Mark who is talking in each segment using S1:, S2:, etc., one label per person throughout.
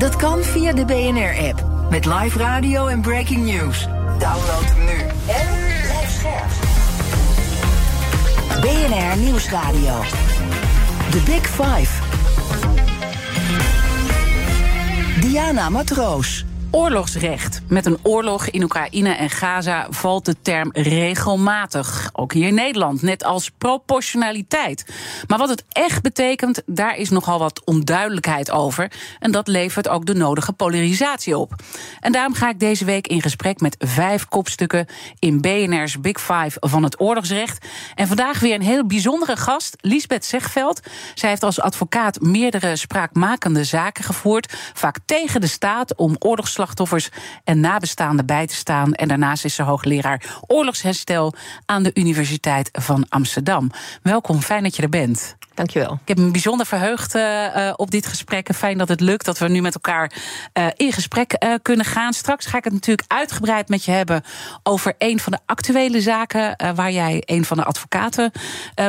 S1: Dat kan via de BNR-app. Met live radio en breaking news. Download hem nu. En blijf scherp. BNR Nieuwsradio. The Big Five. Diana Matroos.
S2: Oorlogsrecht. Met een oorlog in Oekraïne en Gaza valt de term regelmatig. Ook hier in Nederland, net als proportionaliteit. Maar wat het echt betekent, daar is nogal wat onduidelijkheid over. En dat levert ook de nodige polarisatie op. En daarom ga ik deze week in gesprek met vijf kopstukken in BNR's Big Five van het oorlogsrecht. En vandaag weer een heel bijzondere gast, Liesbeth Zegveld. Zij heeft als advocaat meerdere spraakmakende zaken gevoerd, vaak tegen de staat om oorlogs slachtoffers en nabestaanden bij te staan. En daarnaast is ze hoogleraar oorlogsherstel aan de Universiteit van Amsterdam. Welkom, fijn dat je er bent.
S3: Dankjewel.
S2: Ik heb me bijzonder verheugd uh, op dit gesprek. Fijn dat het lukt dat we nu met elkaar uh, in gesprek uh, kunnen gaan. Straks ga ik het natuurlijk uitgebreid met je hebben over een van de actuele zaken waar jij een van de advocaten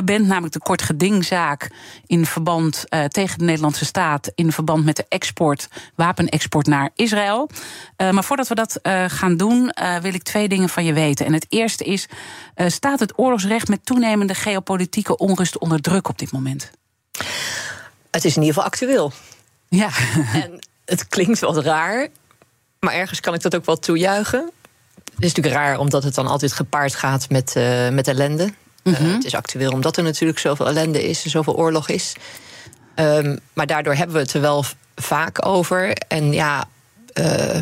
S2: bent, namelijk de kort gedingzaak in verband tegen de Nederlandse staat in verband met de export, wapenexport naar Israël. maar voordat we dat gaan doen, wil ik twee dingen van je weten. En het eerste is: staat het oorlogsrecht met toenemende geopolitieke onrust onder druk op dit moment?
S3: Het is in ieder geval actueel.
S2: Ja.
S3: En het klinkt wat raar, maar ergens kan ik dat ook wel toejuichen. Het is natuurlijk raar omdat het dan altijd gepaard gaat met, uh, met ellende. Mm -hmm. uh, het is actueel omdat er natuurlijk zoveel ellende is en zoveel oorlog is. Um, maar daardoor hebben we het er wel vaak over. En ja, uh,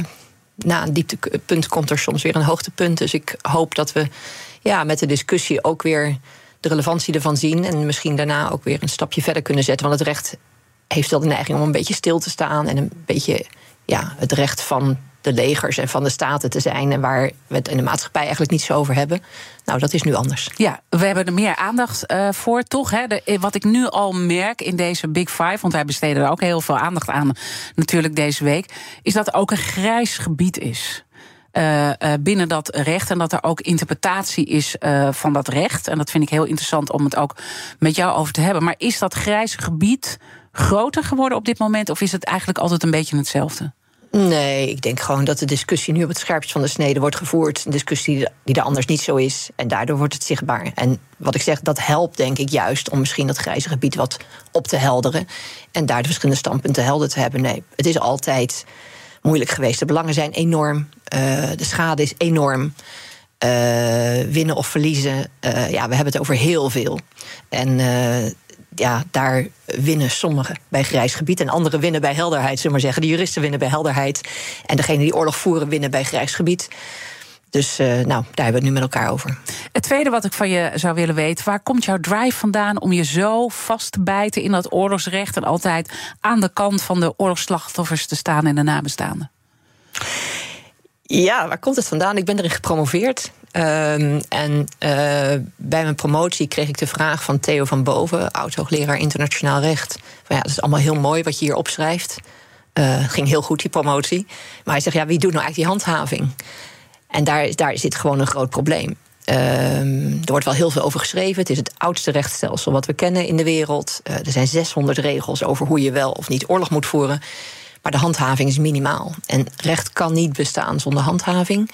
S3: na een dieptepunt komt er soms weer een hoogtepunt. Dus ik hoop dat we ja, met de discussie ook weer de relevantie ervan zien. En misschien daarna ook weer een stapje verder kunnen zetten. Want het recht heeft wel de neiging om een beetje stil te staan. En een beetje ja, het recht van de legers en van de staten te zijn. En waar we het in de maatschappij eigenlijk niet zo over hebben. Nou, dat is nu anders.
S2: Ja, we hebben er meer aandacht uh, voor, toch? Hè? De, wat ik nu al merk in deze Big Five, want wij besteden er ook heel veel aandacht aan, natuurlijk deze week, is dat er ook een grijs gebied is. Uh, uh, binnen dat recht. En dat er ook interpretatie is uh, van dat recht. En dat vind ik heel interessant om het ook met jou over te hebben. Maar is dat grijze gebied groter geworden op dit moment? Of is het eigenlijk altijd een beetje hetzelfde?
S3: Nee, ik denk gewoon dat de discussie nu op het scherpst van de snede wordt gevoerd. Een discussie die er anders niet zo is. En daardoor wordt het zichtbaar. En wat ik zeg, dat helpt denk ik juist om misschien dat grijze gebied wat op te helderen. En daar de verschillende standpunten helder te hebben. Nee, het is altijd moeilijk geweest. De belangen zijn enorm. Uh, de schade is enorm. Uh, winnen of verliezen. Uh, ja, we hebben het over heel veel. En ja, daar winnen sommigen bij grijs gebied. En anderen winnen bij helderheid, zullen we maar zeggen. De juristen winnen bij helderheid. En degenen die oorlog voeren winnen bij grijs gebied. Dus uh, nou, daar hebben we het nu met elkaar over.
S2: Het tweede wat ik van je zou willen weten: waar komt jouw drive vandaan om je zo vast te bijten in dat oorlogsrecht en altijd aan de kant van de oorlogsslachtoffers te staan en de nabestaanden?
S3: Ja, waar komt het vandaan? Ik ben erin gepromoveerd. Um, en uh, bij mijn promotie kreeg ik de vraag van Theo van Boven, oud-hoogleraar internationaal recht. Van ja, dat is allemaal heel mooi wat je hier opschrijft. Uh, het ging heel goed, die promotie. Maar hij zegt, ja, wie doet nou eigenlijk die handhaving? En daar, daar zit gewoon een groot probleem. Um, er wordt wel heel veel over geschreven. Het is het oudste rechtsstelsel wat we kennen in de wereld. Uh, er zijn 600 regels over hoe je wel of niet oorlog moet voeren. Maar de handhaving is minimaal. En recht kan niet bestaan zonder handhaving.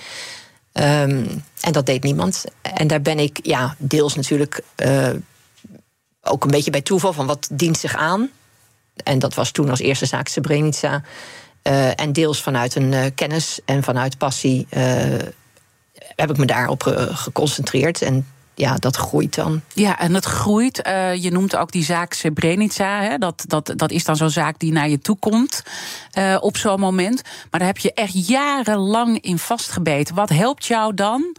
S3: Um, en dat deed niemand. En daar ben ik ja, deels natuurlijk uh, ook een beetje bij toeval van wat dient zich aan. En dat was toen als eerste zaak Srebrenica. Uh, en deels vanuit een uh, kennis en vanuit passie heb ik me daarop geconcentreerd. En ja, dat groeit dan.
S2: Ja, en het groeit. Je noemt ook die zaak Srebrenica. Hè? Dat, dat, dat is dan zo'n zaak die naar je toe komt op zo'n moment. Maar daar heb je echt jarenlang in vastgebeten. Wat helpt jou dan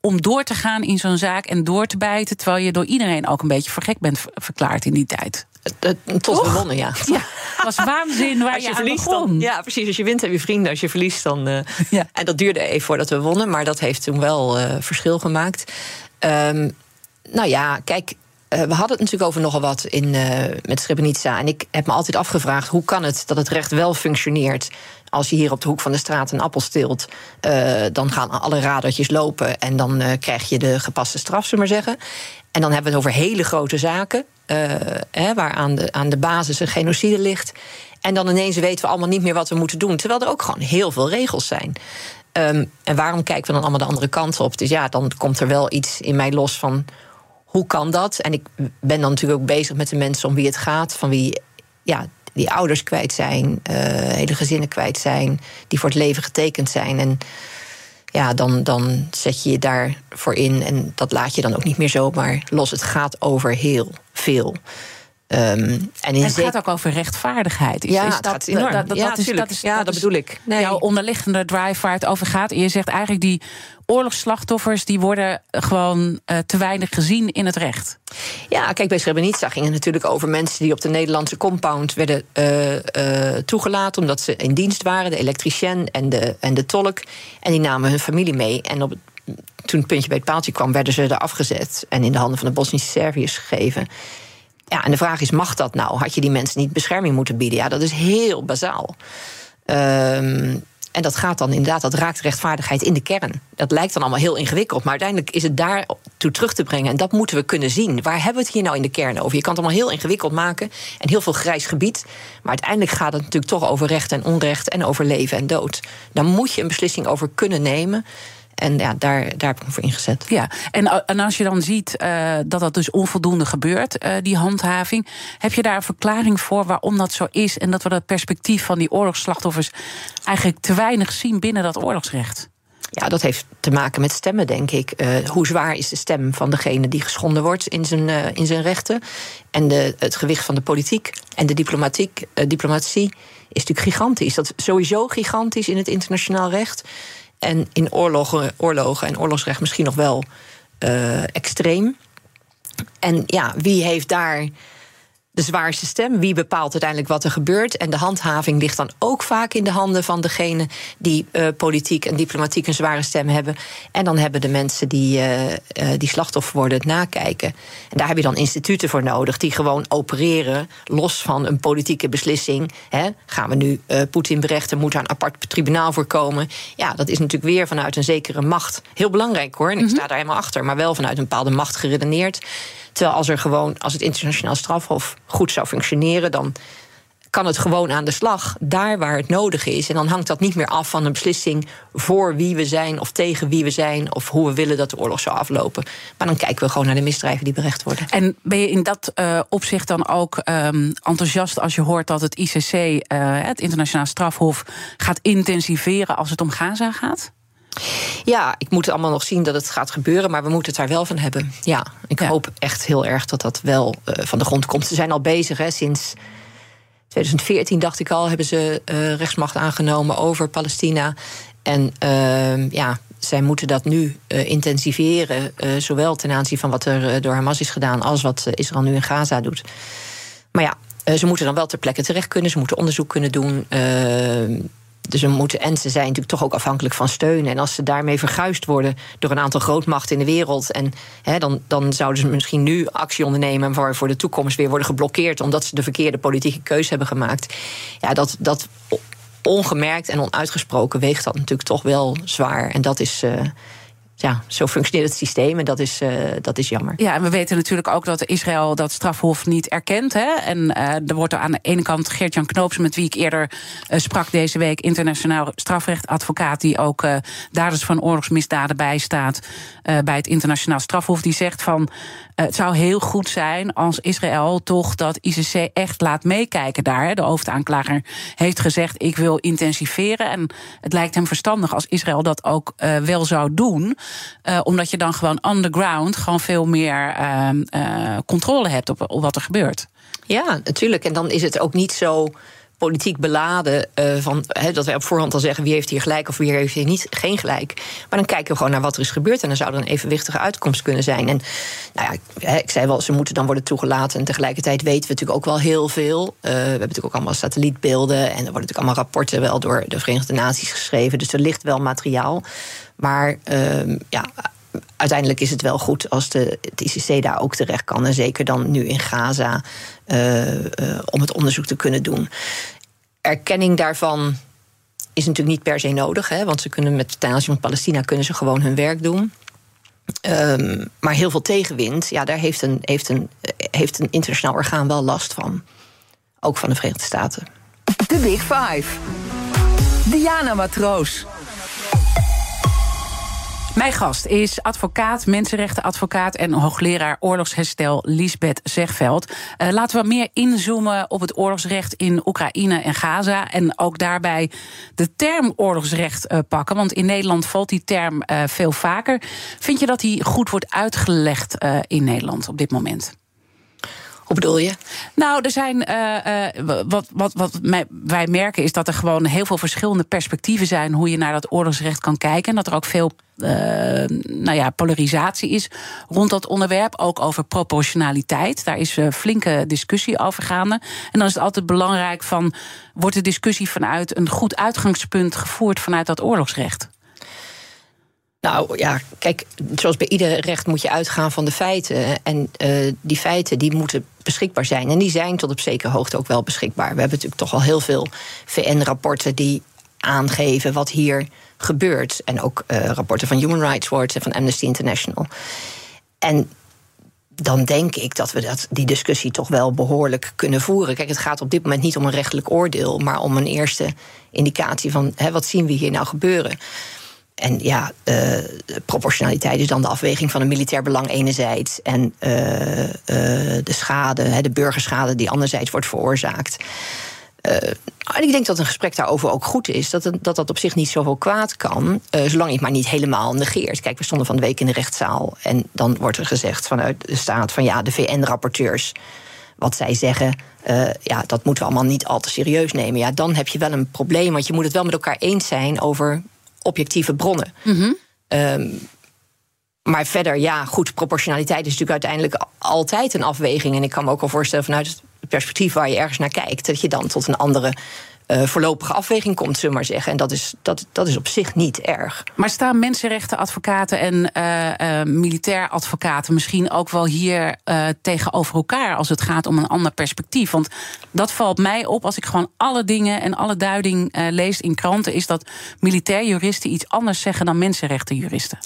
S2: om door te gaan in zo'n zaak en door te bijten... terwijl je door iedereen ook een beetje voor gek bent verklaard in die tijd?
S3: Tot we wonnen, ja.
S2: ja. was waanzin waar
S3: als
S2: je,
S3: je,
S2: aan
S3: verliest, dan, ja, precies. Als je wint heb je vrienden. Als je verliest, dan. Uh,
S2: Ja.
S3: En dat duurde even voordat we wonnen, maar dat heeft toen wel uh, verschil gemaakt. Ehm, nou ja, kijk. Uh, we hadden het natuurlijk over nogal wat in, met Srebrenica. En ik heb me altijd afgevraagd: hoe kan het dat het recht wel functioneert als je hier op de hoek van de straat een appel steelt, dan gaan alle radertjes lopen en dan krijg je de gepaste straf, zullen we maar zeggen. En dan hebben we het over hele grote zaken, hè, waar aan de, aan de basis een genocide ligt. En dan ineens weten we allemaal niet meer wat we moeten doen, terwijl er ook gewoon heel veel regels zijn. Um, en waarom kijken we dan allemaal de andere kant op? Dus ja, dan komt er wel iets in mij los van hoe kan dat? En ik ben dan natuurlijk ook bezig met de mensen om wie het gaat, van wie ja, die ouders kwijt zijn, uh, hele gezinnen kwijt zijn, die voor het leven getekend zijn. En ja, dan, dan zet je je daarvoor in en dat laat je dan ook niet meer zomaar los. Het gaat over heel veel. Um,
S2: en, en het gaat ook over rechtvaardigheid. Is,
S3: ja,
S2: is
S3: dat,
S2: dat,
S3: enorm.
S2: Dat, dat,
S3: ja,
S2: dat, is, dat, is,
S3: ja, dat,
S2: dat
S3: bedoel ik.
S2: Nee. Jouw onderliggende drive waar het over gaat. En je zegt eigenlijk die oorlogsslachtoffers... die worden gewoon uh, te weinig gezien in het recht.
S3: Ja, kijk, bij Srebrenica ging het natuurlijk over mensen... die op de Nederlandse compound werden uh, uh, toegelaten... omdat ze in dienst waren, de elektricien en de, en de tolk. En die namen hun familie mee. En op, toen het puntje bij het paaltje kwam, werden ze er afgezet... en in de handen van de Bosnische Serviërs gegeven... Ja, en de vraag is, mag dat nou? Had je die mensen niet bescherming moeten bieden? Ja, dat is heel bazaal. Um, en dat gaat dan inderdaad, dat raakt rechtvaardigheid in de kern. Dat lijkt dan allemaal heel ingewikkeld, maar uiteindelijk is het daar toe terug te brengen. En dat moeten we kunnen zien. Waar hebben we het hier nou in de kern over? Je kan het allemaal heel ingewikkeld maken en heel veel grijs gebied. Maar uiteindelijk gaat het natuurlijk toch over recht en onrecht en over leven en dood. Daar moet je een beslissing over kunnen nemen. En ja, daar, daar heb ik me voor ingezet.
S2: Ja, en, en als je dan ziet uh, dat dat dus onvoldoende gebeurt, uh, die handhaving, heb je daar een verklaring voor waarom dat zo is en dat we dat perspectief van die oorlogsslachtoffers eigenlijk te weinig zien binnen dat oorlogsrecht?
S3: Ja, dat heeft te maken met stemmen, denk ik. Uh, hoe zwaar is de stem van degene die geschonden wordt in zijn, uh, in zijn rechten? En de, het gewicht van de politiek en de diplomatiek, uh, diplomatie is natuurlijk gigantisch. Dat is sowieso gigantisch in het internationaal recht. En in oorlogen, oorlogen en oorlogsrecht misschien nog wel uh, extreem. En ja, wie heeft daar de zwaarste stem? Wie bepaalt uiteindelijk wat er gebeurt? En de handhaving ligt dan ook vaak in de handen van degene die uh, politiek en diplomatiek een zware stem hebben. En dan hebben de mensen die, uh, uh, die slachtoffer worden het nakijken. En daar heb je dan instituten voor nodig die gewoon opereren los van een politieke beslissing. Hè? Gaan we nu Poetin berechten? Moet daar een apart tribunaal voor komen? Ja, dat is natuurlijk weer vanuit een zekere macht. Heel belangrijk hoor, en ik sta daar helemaal achter, maar wel vanuit een bepaalde macht geredeneerd. Terwijl als er gewoon, als het internationaal strafhof goed zou functioneren, dan kan het gewoon aan de slag, daar waar het nodig is. En dan hangt dat niet meer af van een beslissing voor wie we zijn of tegen wie we zijn of hoe we willen dat de oorlog zou aflopen. Maar dan kijken we gewoon naar de misdrijven die berecht worden.
S2: En ben je in dat uh, opzicht dan ook um, enthousiast als je hoort dat het ICC, uh, het internationaal strafhof, gaat intensiveren als het om Gaza gaat?
S3: Ja, ik moet allemaal nog zien dat het gaat gebeuren, maar we moeten het daar wel van hebben. Ja, ik ja. hoop echt heel erg dat dat wel uh, van de grond komt. Ze zijn al bezig, hè, sinds 2014 dacht ik al, hebben ze uh, rechtsmacht aangenomen over Palestina. En uh, ja, zij moeten dat nu uh, intensiveren, zowel ten aanzien van wat er door Hamas is gedaan, als wat Israël nu in Gaza doet. Maar ja, ze moeten dan wel ter plekke terecht kunnen, ze moeten onderzoek kunnen doen. Dus we moeten, en ze zijn natuurlijk toch ook afhankelijk van steun. En als ze daarmee verguisd worden door een aantal grootmachten in de wereld. En hè, dan, dan zouden ze misschien nu actie ondernemen. waar voor de toekomst weer worden geblokkeerd. omdat ze de verkeerde politieke keuze hebben gemaakt. Ja, dat, dat ongemerkt en onuitgesproken weegt dat natuurlijk toch wel zwaar. En dat is. Uh, ja, zo functioneert het systeem en dat is, uh, dat is jammer.
S2: Ja, en we weten natuurlijk ook dat Israël dat strafhof niet erkent. Hè? En uh, er wordt aan de ene kant Geert-Jan Knoops, met wie ik eerder uh, sprak deze week, internationaal strafrechtadvocaat, die ook daders van oorlogsmisdaden bijstaat bij het internationaal strafhof, die zegt van het zou heel goed zijn als Israël toch dat ICC echt laat meekijken daar. De hoofdaanklager heeft gezegd: ik wil intensiveren. En het lijkt hem verstandig als Israël dat ook uh, wel zou doen. Uh, omdat je dan gewoon underground gewoon veel meer uh, uh, controle hebt op wat er gebeurt.
S3: Ja, natuurlijk. En dan is het ook niet zo politiek beladen uh, van dat wij op voorhand al zeggen wie heeft hier gelijk of wie heeft hier niet, geen gelijk. Maar dan kijken we gewoon naar wat er is gebeurd en dan zou er een evenwichtige uitkomst kunnen zijn. En nou ja, ik, zei wel, ze moeten dan worden toegelaten. En tegelijkertijd weten we natuurlijk ook wel heel veel. Uh, we hebben natuurlijk ook allemaal satellietbeelden en er worden natuurlijk allemaal rapporten wel door de Verenigde Naties geschreven. Dus er ligt wel materiaal. Maar uh, ja, uiteindelijk is het wel goed als de, het ICC daar ook terecht kan. En zeker dan nu in Gaza, uh, uh, om het onderzoek te kunnen doen. Erkenning daarvan is natuurlijk niet per se nodig, hè, want ze kunnen met ten aanzien van Palestina kunnen ze gewoon hun werk doen. Um, maar heel veel tegenwind, ja, daar heeft een, heeft, een, heeft een internationaal orgaan wel last van. Ook van de Verenigde Staten.
S1: De Big Five. Diana Matroos.
S2: Mijn gast is advocaat, mensenrechtenadvocaat en hoogleraar oorlogsherstel Lisbeth Zegveld. Uh, laten we meer inzoomen op het oorlogsrecht in Oekraïne en Gaza. En ook daarbij de term oorlogsrecht uh, pakken. Want in Nederland valt die term uh, veel vaker. Vind je dat die goed wordt uitgelegd in Nederland op dit moment?
S3: Hoe bedoel je?
S2: Nou, er zijn. Uh, wat wat, wat wij merken is dat er gewoon heel veel verschillende perspectieven zijn. hoe je naar dat oorlogsrecht kan kijken. En dat er ook veel uh, nou ja, polarisatie is rond dat onderwerp. Ook over proportionaliteit. Daar is uh, flinke discussie over gaande. En dan is het altijd belangrijk van. wordt de discussie vanuit een goed uitgangspunt gevoerd vanuit dat oorlogsrecht?
S3: Nou ja, kijk, zoals bij ieder recht moet je uitgaan van de feiten. En uh, die feiten die moeten beschikbaar zijn. En die zijn tot op zekere hoogte ook wel beschikbaar. We hebben natuurlijk toch al heel veel VN-rapporten die aangeven wat hier gebeurt. En ook uh, rapporten van Human Rights Watch en van Amnesty International. En dan denk ik dat we dat, die discussie toch wel behoorlijk kunnen voeren. Kijk, het gaat op dit moment niet om een rechtelijk oordeel, maar om een eerste indicatie van hè, wat zien we hier nou gebeuren. En ja, uh, proportionaliteit is dan de afweging van een militair belang enerzijds en uh, uh, de schade, de burgerschade die anderzijds wordt veroorzaakt. en ik denk dat een gesprek daarover ook goed is. Dat, dat dat op zich niet zoveel kwaad kan, zolang je het maar niet helemaal negeert. Kijk, we stonden van de week in de rechtszaal en dan wordt er gezegd vanuit de staat van ja, de VN-rapporteurs wat zij zeggen, ja, dat moeten we allemaal niet al te serieus nemen. Ja, dan heb je wel een probleem, want je moet het wel met elkaar eens zijn over objectieve bronnen. Mm um, maar verder, ja, goed, proportionaliteit is natuurlijk uiteindelijk altijd een afweging. En ik kan me ook al voorstellen vanuit het perspectief waar je ergens naar kijkt, dat je dan tot een andere uh, voorlopige afweging komt, zullen we maar zeggen. En dat is, dat, dat is op zich niet erg.
S2: Maar staan mensenrechtenadvocaten en uh, uh, militair advocaten misschien ook wel hier tegenover elkaar als het gaat om een ander perspectief? Want dat valt mij op als ik gewoon alle dingen en alle duiding lees in kranten, is dat militair juristen iets anders zeggen dan mensenrechtenjuristen.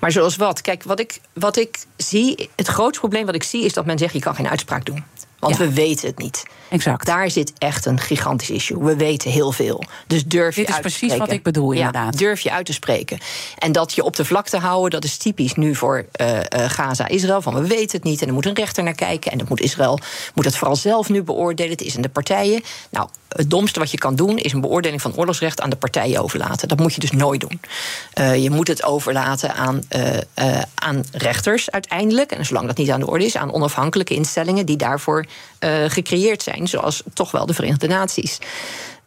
S3: Maar zoals wat? Kijk, wat ik, wat ik zie, het grootste probleem wat ik zie is dat men zegt: je kan geen uitspraak doen. Want we weten het niet.
S2: Exact.
S3: Daar zit echt een gigantisch issue. We weten heel veel. Dus durf je
S2: Dit
S3: is
S2: precies wat ik bedoel, inderdaad.
S3: Durf je uit te spreken. En dat je op de vlakte houden, dat is typisch nu voor uh, uh, Gaza-Israël. Van we weten het niet en er moet een rechter naar kijken. En dan moet Israël moet het vooral zelf nu beoordelen. Het is in de partijen. Nou, het domste wat je kan doen is een beoordeling van oorlogsrecht aan de partijen overlaten. Dat moet je dus nooit doen. Uh, je moet het overlaten aan, aan rechters uiteindelijk. En zolang dat niet aan de orde is, aan onafhankelijke instellingen die daarvoor gecreëerd zijn. Zoals toch wel de Verenigde Naties.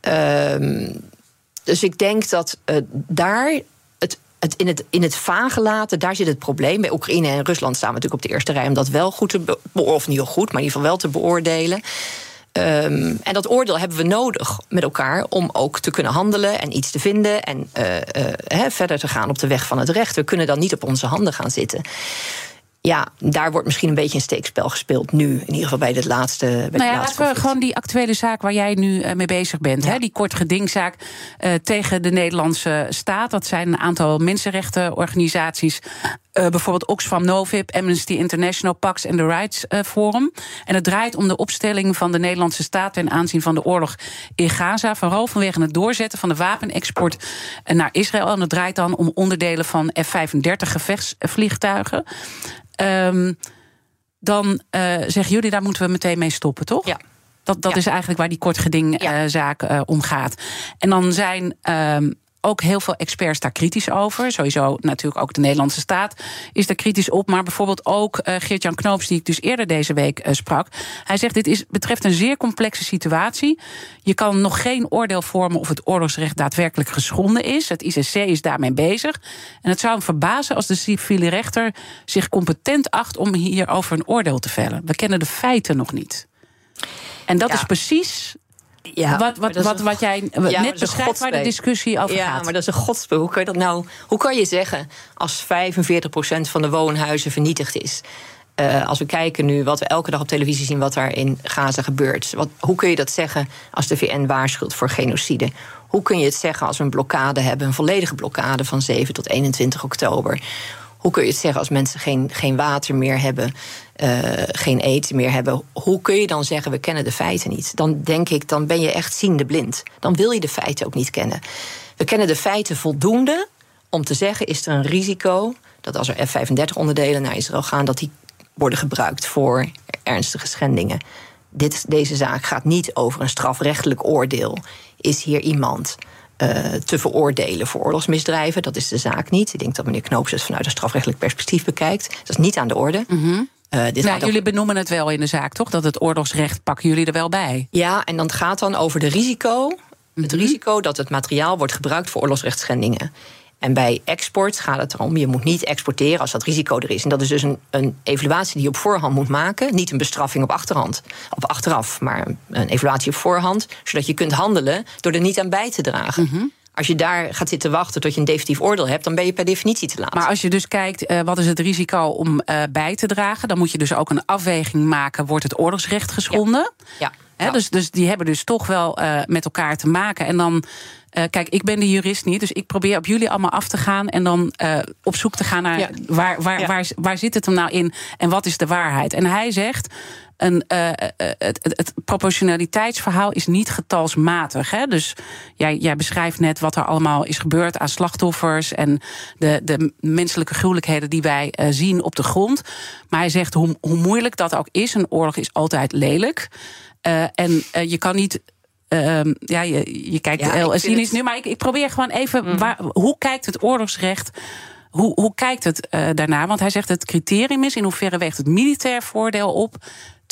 S3: Uh, dus ik denk dat uh, daar het, in, het, in het vage laten, daar zit het probleem. Bij Oekraïne en Rusland staan we natuurlijk op de eerste rij om dat wel goed te beoordelen, of niet heel goed, maar in ieder geval wel te beoordelen. Um, en dat oordeel hebben we nodig met elkaar om ook te kunnen handelen en iets te vinden en uh, verder te gaan op de weg van het recht. We kunnen dan niet op onze handen gaan zitten ja, daar wordt misschien een beetje een steekspel gespeeld nu. In ieder geval bij het laatste. Bij
S2: nou ja, laten we gewoon die actuele zaak waar jij nu uh, mee bezig bent. Hè, die kort gedingzaak uh, tegen de Nederlandse staat. Dat zijn een aantal mensenrechtenorganisaties. Uh, bijvoorbeeld Oxfam Novib, Amnesty International, Pax en the Rights Forum. En het draait om de opstelling van de Nederlandse staat ten aanzien van de oorlog in Gaza. Vooral vanwege het doorzetten van de wapenexport naar Israël. En het draait dan om onderdelen van F-35 gevechtsvliegtuigen. Um, dan uh, zeggen jullie, daar moeten we meteen mee stoppen, toch?
S3: Ja.
S2: Dat, dat
S3: ja.
S2: is eigenlijk waar die kortgedingzaak ja. uh, om gaat. En dan zijn um, ook heel veel experts daar kritisch over. Sowieso natuurlijk ook de Nederlandse staat is daar kritisch op. Maar bijvoorbeeld ook uh, Geert-Jan Knoops, die ik dus eerder deze week uh, sprak. Hij zegt: dit is, betreft een zeer complexe situatie. Je kan nog geen oordeel vormen of het oorlogsrecht daadwerkelijk geschonden is. Het ICC is daarmee bezig. En het zou hem verbazen als de civiele rechter zich competent acht om hierover een oordeel te vellen. We kennen de feiten nog niet. En dat ja. is precies ja, wat, wat, wat, wat jij ja, net beschrijft waar de discussie over
S3: ja,
S2: gaat.
S3: Ja, maar dat is een godspe. Hoe kan je dat nou? Hoe kan je zeggen als 45% van de woonhuizen vernietigd is? Uh, als we kijken nu wat we elke dag op televisie zien, wat daar in Gaza gebeurt. Wat, hoe kun je dat zeggen als de VN waarschuwt voor genocide? Hoe kun je het zeggen als we een blokkade hebben, een volledige blokkade van 7 tot 21 oktober? Hoe kun je het zeggen als mensen geen, geen water meer hebben, uh, geen eten meer hebben? Hoe kun je dan zeggen we kennen de feiten niet? Dan denk ik, dan ben je echt ziende blind. Dan wil je de feiten ook niet kennen. We kennen de feiten voldoende om te zeggen: is er een risico dat als er F-35-onderdelen naar Israël gaan, dat die worden gebruikt voor ernstige schendingen? Dit, deze zaak gaat niet over een strafrechtelijk oordeel. Is hier iemand uh, te veroordelen voor oorlogsmisdrijven. Dat is de zaak niet. Ik denk dat meneer Knoops het vanuit een strafrechtelijk perspectief bekijkt. Dat is niet aan de orde.
S2: Mm. Uh, dit nou, jullie benoemen het wel in de zaak, toch? Dat het oorlogsrecht pakken jullie er wel bij.
S3: Ja, en dan gaat dan over de risico. Mm -hmm. Het risico dat het materiaal wordt gebruikt voor oorlogsrechtsschendingen. En bij export gaat het erom, je moet niet exporteren als dat risico er is. En dat is dus een, een evaluatie die je op voorhand moet maken. Niet een bestraffing op achterhand, op achteraf, maar een evaluatie op voorhand. Zodat je kunt handelen door er niet aan bij te dragen. Mm -hmm. Als je daar gaat zitten wachten tot je een definitief oordeel hebt, dan ben je per definitie te laat.
S2: Maar als je dus kijkt, uh, wat is het risico om uh, bij te dragen, dan moet je dus ook een afweging maken: wordt het oorlogsrecht geschonden?
S3: Ja. ja.
S2: He, ja. dus, dus die hebben dus toch wel uh, met elkaar te maken. En dan. Uh, kijk, ik ben de jurist niet, dus ik probeer op jullie allemaal af te gaan en dan uh, op zoek te gaan naar ja. waar, waar, ja. waar, waar zit het hem nou in en wat is de waarheid. En hij zegt. Een, uh, het, het, het, proportionaliteitsverhaal is niet getalsmatig. Hè? Dus jij, jij beschrijft net wat er allemaal is gebeurd aan slachtoffers en de, de menselijke gruwelijkheden die wij zien op de grond. Maar hij zegt hoe, hoe moeilijk dat ook is, een oorlog is altijd lelijk. en je kan niet Um, ja, je, je kijkt ja, heel cynisch het... nu, maar ik, ik, probeer gewoon even. Mm. Waar, hoe kijkt het oorlogsrecht? Hoe, hoe kijkt het uh, daarna? Want hij zegt het criterium is in hoeverre weegt het militair voordeel op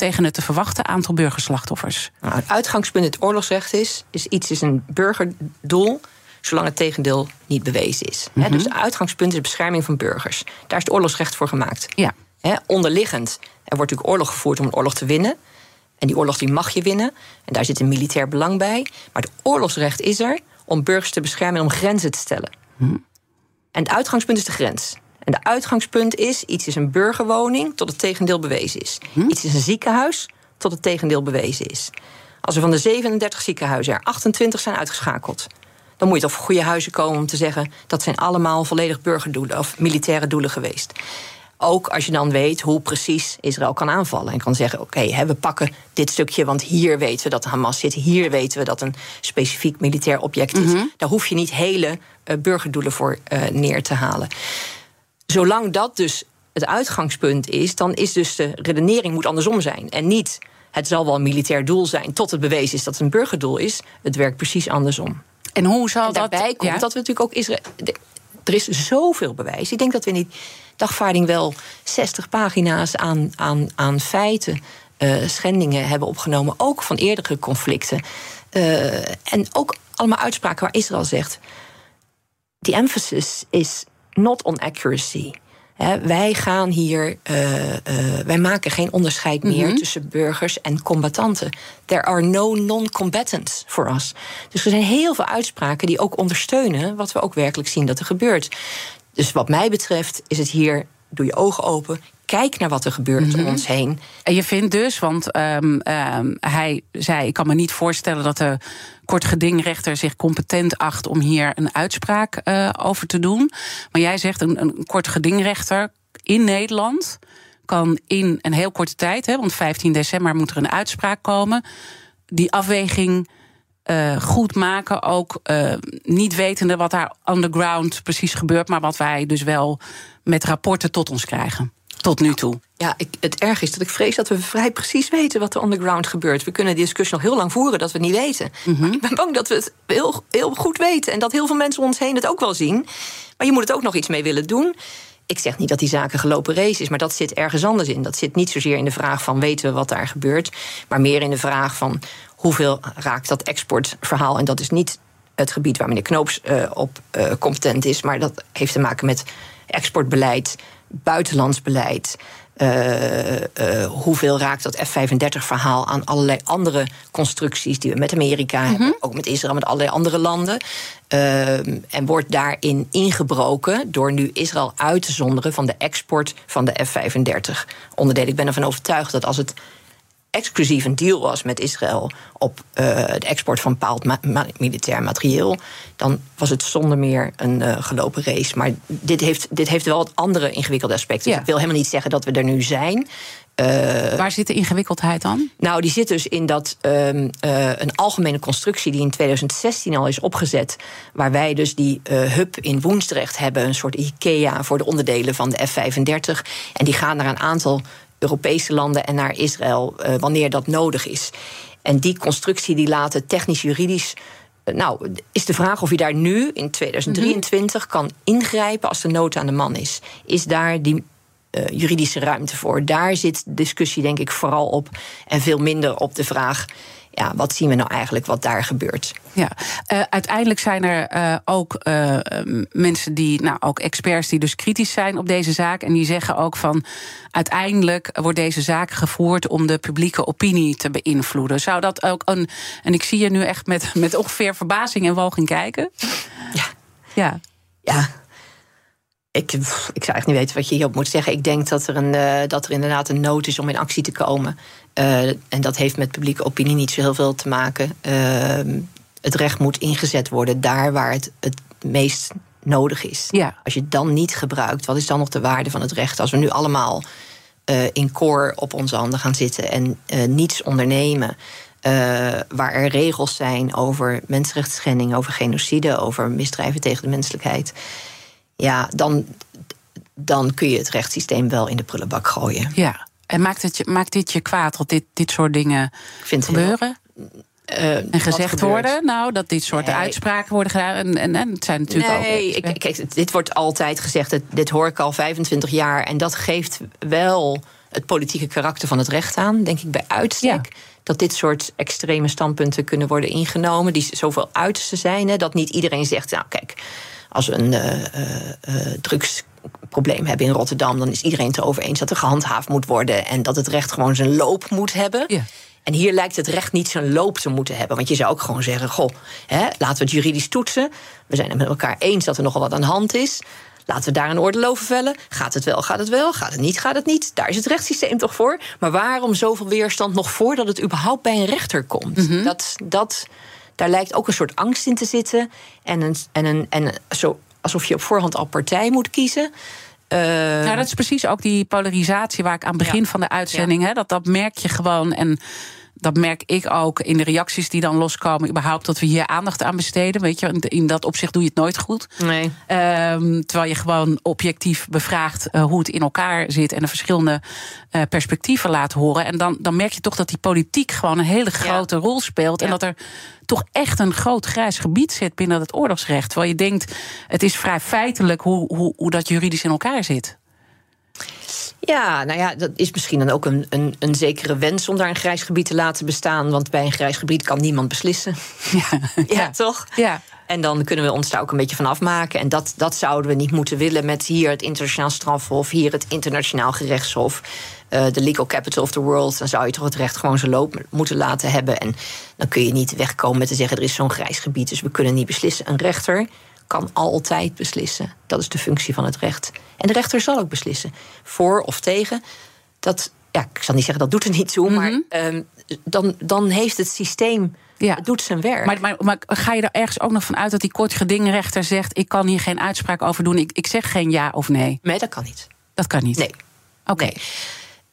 S2: tegen het te verwachten aantal burgerslachtoffers.
S3: Nou, het uitgangspunt het oorlogsrecht is, is iets is een burgerdoel zolang het tegendeel niet bewezen is. Mm -hmm. dus het uitgangspunt is bescherming van burgers. Daar is het oorlogsrecht voor gemaakt.
S2: Ja.
S3: He, onderliggend, er wordt natuurlijk oorlog gevoerd om een oorlog te winnen. En die oorlog die mag je winnen. En daar zit een militair belang bij. Maar het oorlogsrecht is er om burgers te beschermen en om grenzen te stellen. Hm. En het uitgangspunt is de grens. En de uitgangspunt is: iets is een burgerwoning tot het tegendeel bewezen is. Hm. Iets is een ziekenhuis tot het tegendeel bewezen is. Als er van de 37 ziekenhuizen er 28 zijn uitgeschakeld, dan moet je toch voor goede huizen komen om te zeggen dat zijn allemaal volledig burgerdoelen of militaire doelen geweest. Ook als je dan weet hoe precies Israël kan aanvallen. En kan zeggen: oké, okay, we pakken dit stukje, want hier weten we dat Hamas zit. Hier weten we dat een specifiek militair object is. Mm -hmm. Daar hoef je niet hele uh, burgerdoelen voor uh, neer te halen. Zolang dat dus het uitgangspunt is, dan is dus de redenering moet andersom zijn. En niet het zal wel een militair doel zijn tot het bewezen is dat het een burgerdoel is. Het werkt precies andersom.
S2: En hoe zal
S3: en daarbij
S2: dat?
S3: komt ja? dat we natuurlijk ook Israël. Er is zoveel bewijs. Ik denk dat we niet dagvaarding wel 60 pagina's aan, aan, aan feiten, uh, schendingen hebben opgenomen, ook van eerdere conflicten. Uh, en ook allemaal uitspraken waar Israël zegt: the emphasis is not on accuracy. He, wij gaan hier, uh, uh, wij maken geen onderscheid meer mm -hmm. tussen burgers en combattanten. There are no non-combatants for us. Dus er zijn heel veel uitspraken die ook ondersteunen wat we ook werkelijk zien dat er gebeurt. Dus wat mij betreft is het hier, doe je ogen open, kijk naar wat er gebeurt mm -hmm. om ons heen.
S2: En je vindt dus, want um, um, hij zei: Ik kan me niet voorstellen dat de kortgedingrechter zich competent acht om hier een uitspraak uh, over te doen. Maar jij zegt: een, een kortgedingrechter in Nederland kan in een heel korte tijd, hè, want 15 december moet er een uitspraak komen, die afweging. Uh, goed maken. Ook uh, niet wetende wat daar underground precies gebeurt, maar wat wij dus wel met rapporten tot ons krijgen. Tot nu toe.
S3: Ja, ik, het erg is dat ik vrees dat we vrij precies weten wat er underground gebeurt. We kunnen die discussie nog heel lang voeren dat we het niet weten.
S2: Mhm.
S3: Ik ben bang dat we het heel, heel goed weten. En dat heel veel mensen om ons heen het ook wel zien. Maar je moet het ook nog iets mee willen doen. Ik zeg niet dat die zaken gelopen race is, maar dat zit ergens anders in. Dat zit niet zozeer in de vraag van weten we wat daar gebeurt, maar meer in de vraag van hoeveel raakt dat exportverhaal. En dat is niet het gebied waar meneer Knoops uh, op uh, competent is, maar dat heeft te maken met exportbeleid, buitenlands beleid. Uh, hoeveel raakt dat F-35-verhaal aan allerlei andere constructies die we met Amerika -hmm. hebben, ook met Israël, met allerlei andere landen. en wordt daarin ingebroken door nu Israël uit te zonderen van de export van de F-35 onderdelen. Ik ben ervan overtuigd dat als het exclusief een deal was met Israël op uh, de export van bepaald ma ma militair materieel, dan was het zonder meer een uh, gelopen race. Maar dit heeft, dit heeft wel wat andere ingewikkelde aspecten.
S2: Ja.
S3: Dus ik wil helemaal niet zeggen dat we er nu zijn. Uh,
S2: Waar zit de ingewikkeldheid dan?
S3: Nou, die zit dus in dat um, een algemene constructie die in 2016 al is opgezet, waar wij dus die hub in Woensdrecht hebben, een soort IKEA voor de onderdelen van de F-35. En die gaan naar een aantal Europese landen en naar Israël uh, wanneer dat nodig is. En die constructie die laten technisch-juridisch. Uh, nou, is de vraag of je daar nu in 2023 mm -hmm. kan ingrijpen als de nood aan de man is. Is daar die uh, juridische ruimte voor? Daar zit discussie denk ik vooral op. En veel minder op de vraag ja, wat zien we nou eigenlijk wat daar gebeurt?
S2: Ja, uh, uiteindelijk zijn er uh, ook uh, mensen die, nou ook experts die dus kritisch zijn op deze zaak. En die zeggen ook van uiteindelijk wordt deze zaak gevoerd om de publieke opinie te beïnvloeden. Zou dat ook een. En ik zie je nu echt met, met ongeveer verbazing en walging kijken.
S3: Ja.
S2: Ja.
S3: Ja, ik, ik zou echt niet weten wat je hierop moet zeggen. Ik denk dat er, een, uh, dat er inderdaad een nood is om in actie te komen. Uh, en dat heeft met publieke opinie niet zo heel veel te maken. Uh, het recht moet ingezet worden daar waar het het meest nodig is.
S2: Ja.
S3: Als je het dan niet gebruikt, wat is dan nog de waarde van het recht? Als we nu allemaal in koor op onze handen gaan zitten en niets ondernemen. Waar er regels zijn over mensenrechtsschending, over genocide, over misdrijven tegen de menselijkheid ja, dan, dan kun je het rechtssysteem wel in de prullenbak gooien.
S2: Ja, en maakt, het je, maakt dit je kwaad dat dit, dit soort dingen gebeuren?
S3: Uh,
S2: en gezegd worden, nou, dat dit soort nee. uitspraken worden gedaan. En, en, en het zijn natuurlijk
S3: nee,
S2: ook.
S3: Nee, kijk, dit wordt altijd gezegd. Dit, dit hoor ik al 25 jaar. En dat geeft wel het politieke karakter van het recht aan, denk ik bij uitstek. Ja. Dat dit soort extreme standpunten kunnen worden ingenomen, die zoveel uiterste zijn, hè, dat niet iedereen zegt, nou kijk, als we een uh, uh, drugsprobleem hebben in Rotterdam, dan is iedereen het erover eens dat er gehandhaafd moet worden en dat het recht gewoon zijn loop moet hebben.
S2: Ja.
S3: En hier lijkt het recht niet zijn loop te moeten hebben. Want je zou ook gewoon zeggen: Goh, hè, laten we het juridisch toetsen. We zijn het met elkaar eens dat er nogal wat aan de hand is. Laten we daar een oordeel over vellen. Gaat het wel, gaat het wel? Gaat het niet, gaat het niet? Daar is het rechtssysteem toch voor? Maar waarom zoveel weerstand nog voordat het überhaupt bij een rechter komt?
S2: Mhm.
S3: Mm -hmm. Dat. dat daar lijkt ook een soort angst in te zitten. En, een, en, een, en zo, alsof je op voorhand al partij moet kiezen.
S2: Uh, nou, dat is precies ook die polarisatie waar ik aan het begin
S3: Ja.
S2: van de uitzending...
S3: Ja.
S2: Hè, dat, dat merk je gewoon en dat merk ik ook in de reacties die dan loskomen... überhaupt dat we hier aandacht aan besteden. Weet je, in dat opzicht doe je het nooit goed.
S3: Nee.
S2: Ehm, terwijl je gewoon objectief bevraagt uh, hoe het in elkaar zit... en de verschillende uh, perspectieven laat horen. En dan, dan merk je toch dat die politiek gewoon een hele grote ja. rol speelt... en dat er toch echt een groot grijs gebied zit binnen het oorlogsrecht. Terwijl je denkt, het is vrij feitelijk hoe, hoe, hoe dat juridisch in elkaar zit.
S3: Ja, nou ja, dat is misschien dan ook een, een, een zekere wens om daar een grijs gebied te laten bestaan. Want bij een grijs gebied kan niemand beslissen.
S2: Ja,
S3: ja, toch?
S2: Ja.
S3: En dan kunnen we ons daar ook een beetje van afmaken. En dat, dat zouden we niet moeten willen met hier het internationaal strafhof, hier het internationaal gerechtshof, uh, de legal capital of the world. Dan zou je toch het recht gewoon zijn loop moeten laten hebben. En dan kun je niet wegkomen met te zeggen: er is zo'n grijs gebied, dus we kunnen niet beslissen. Een rechter kan altijd beslissen. Dat is de functie van het recht. En de rechter zal ook beslissen. Voor of tegen. Dat, ja, ik zal niet zeggen dat doet er niet toe,
S2: Mhm.
S3: maar um, dan, dan heeft het systeem.
S2: Ja.
S3: Het doet zijn werk.
S2: Maar, maar, maar ga je er ergens ook nog van uit dat die kortgedingrechter zegt: Ik kan hier geen uitspraak over doen, ik, ik zeg geen ja of nee?
S3: Nee, dat kan niet.
S2: Dat kan niet.
S3: Nee.
S2: Oké.
S3: Nee.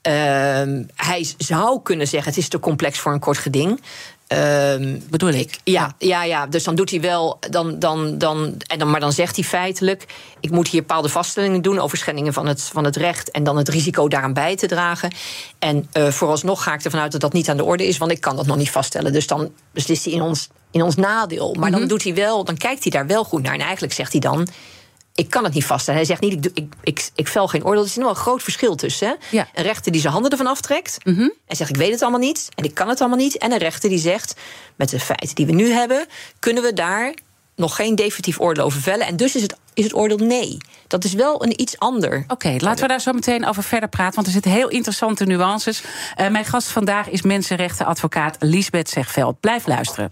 S3: Uh, hij zou kunnen zeggen: het is te complex voor een kort geding. Ehm,
S2: Bedoel ik?
S3: Ja, ja, ja, dus dan doet hij wel. Dan, dan, dan, en dan, maar dan zegt hij feitelijk: ik moet hier bepaalde vaststellingen doen over schendingen van het, van het recht. En dan het risico daaraan bij te dragen. En uh, vooralsnog ga ik ervan uit dat dat niet aan de orde is, want ik kan dat nog niet vaststellen. Dus dan beslist hij in ons, in ons nadeel. Maar dan doet hij wel, dan kijkt hij daar wel goed naar. En eigenlijk zegt hij dan ik kan het niet vaststellen. Hij zegt niet, ik, ik, ik, ik vel geen oordeel. Er is nog een groot verschil tussen. Hè?
S2: Ja.
S3: Een rechter die zijn handen ervan aftrekt... en zegt, ik weet het allemaal niet en ik kan het allemaal niet. En een rechter die zegt, met de feiten die we nu hebben... kunnen we daar nog geen definitief oordeel over vellen. En dus is het, is het oordeel nee. Dat is wel een iets ander.
S2: Oké, laten we daar zo meteen over verder praten. Want er zitten heel interessante nuances. Uh, mijn gast vandaag is mensenrechtenadvocaat Liesbeth Zegveld. Blijf luisteren.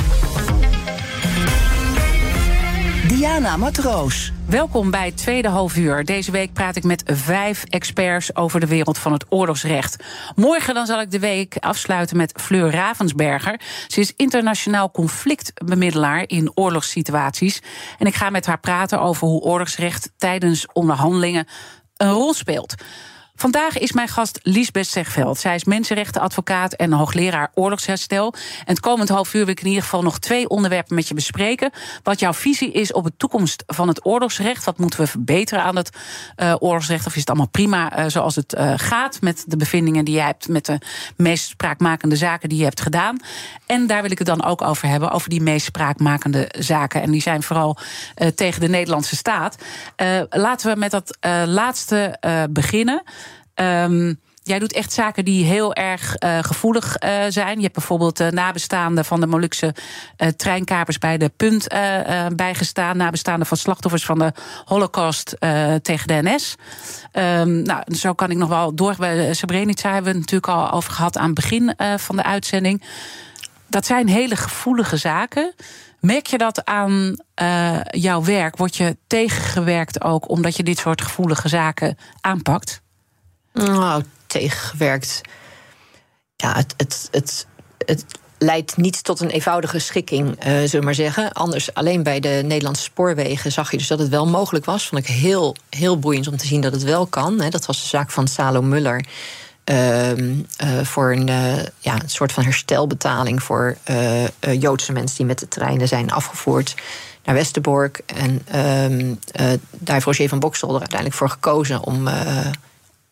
S1: Diana Matroos.
S2: Welkom bij het tweede halfuur. Deze week praat ik met vijf experts over de wereld van het oorlogsrecht. Morgen dan zal ik de week afsluiten met Fleur Ravensberger. Ze is internationaal conflictbemiddelaar in oorlogssituaties. En ik ga met haar praten over hoe oorlogsrecht tijdens onderhandelingen een rol speelt. Vandaag is mijn gast Liesbeth Zegveld. Zij is mensenrechtenadvocaat en hoogleraar oorlogsherstel. En het komend half uur wil ik in ieder geval nog twee onderwerpen met je bespreken. Wat jouw visie is op de toekomst van het oorlogsrecht. Wat moeten we verbeteren aan het uh, oorlogsrecht? Of is het allemaal prima uh, zoals het uh, gaat met de bevindingen die jij hebt, met de meest spraakmakende zaken die je hebt gedaan? En daar wil ik het dan ook over hebben, over die meest spraakmakende zaken. En die zijn vooral tegen de Nederlandse staat. laten we met dat laatste beginnen. Um, jij doet echt zaken die heel erg uh, gevoelig uh, zijn. Je hebt bijvoorbeeld uh, nabestaanden van de Molukse treinkapers bij de punt bijgestaan. Nabestaanden van slachtoffers van de Holocaust tegen de NS. Um, nou, zo kan ik nog wel door. Bij Srebrenica hebben we het natuurlijk al over gehad aan het begin van de uitzending. Dat zijn hele gevoelige zaken. Merk je dat aan jouw werk? Word je tegengewerkt ook omdat je dit soort gevoelige zaken aanpakt?
S3: Nou, tegengewerkt. Ja, het, het, het, het leidt niet tot een eenvoudige schikking, uh, zullen we maar zeggen. Anders, alleen bij de Nederlandse spoorwegen zag je dus dat het wel mogelijk was. Vond ik heel, heel boeiend om te zien dat het wel kan. Hè. Dat was de zaak van Salo Muller. Uh, uh, voor een, uh, ja, een soort van herstelbetaling voor Joodse mensen die met de treinen zijn afgevoerd naar Westerbork. En ehm, daar heeft Roger van Boksel er uiteindelijk voor gekozen om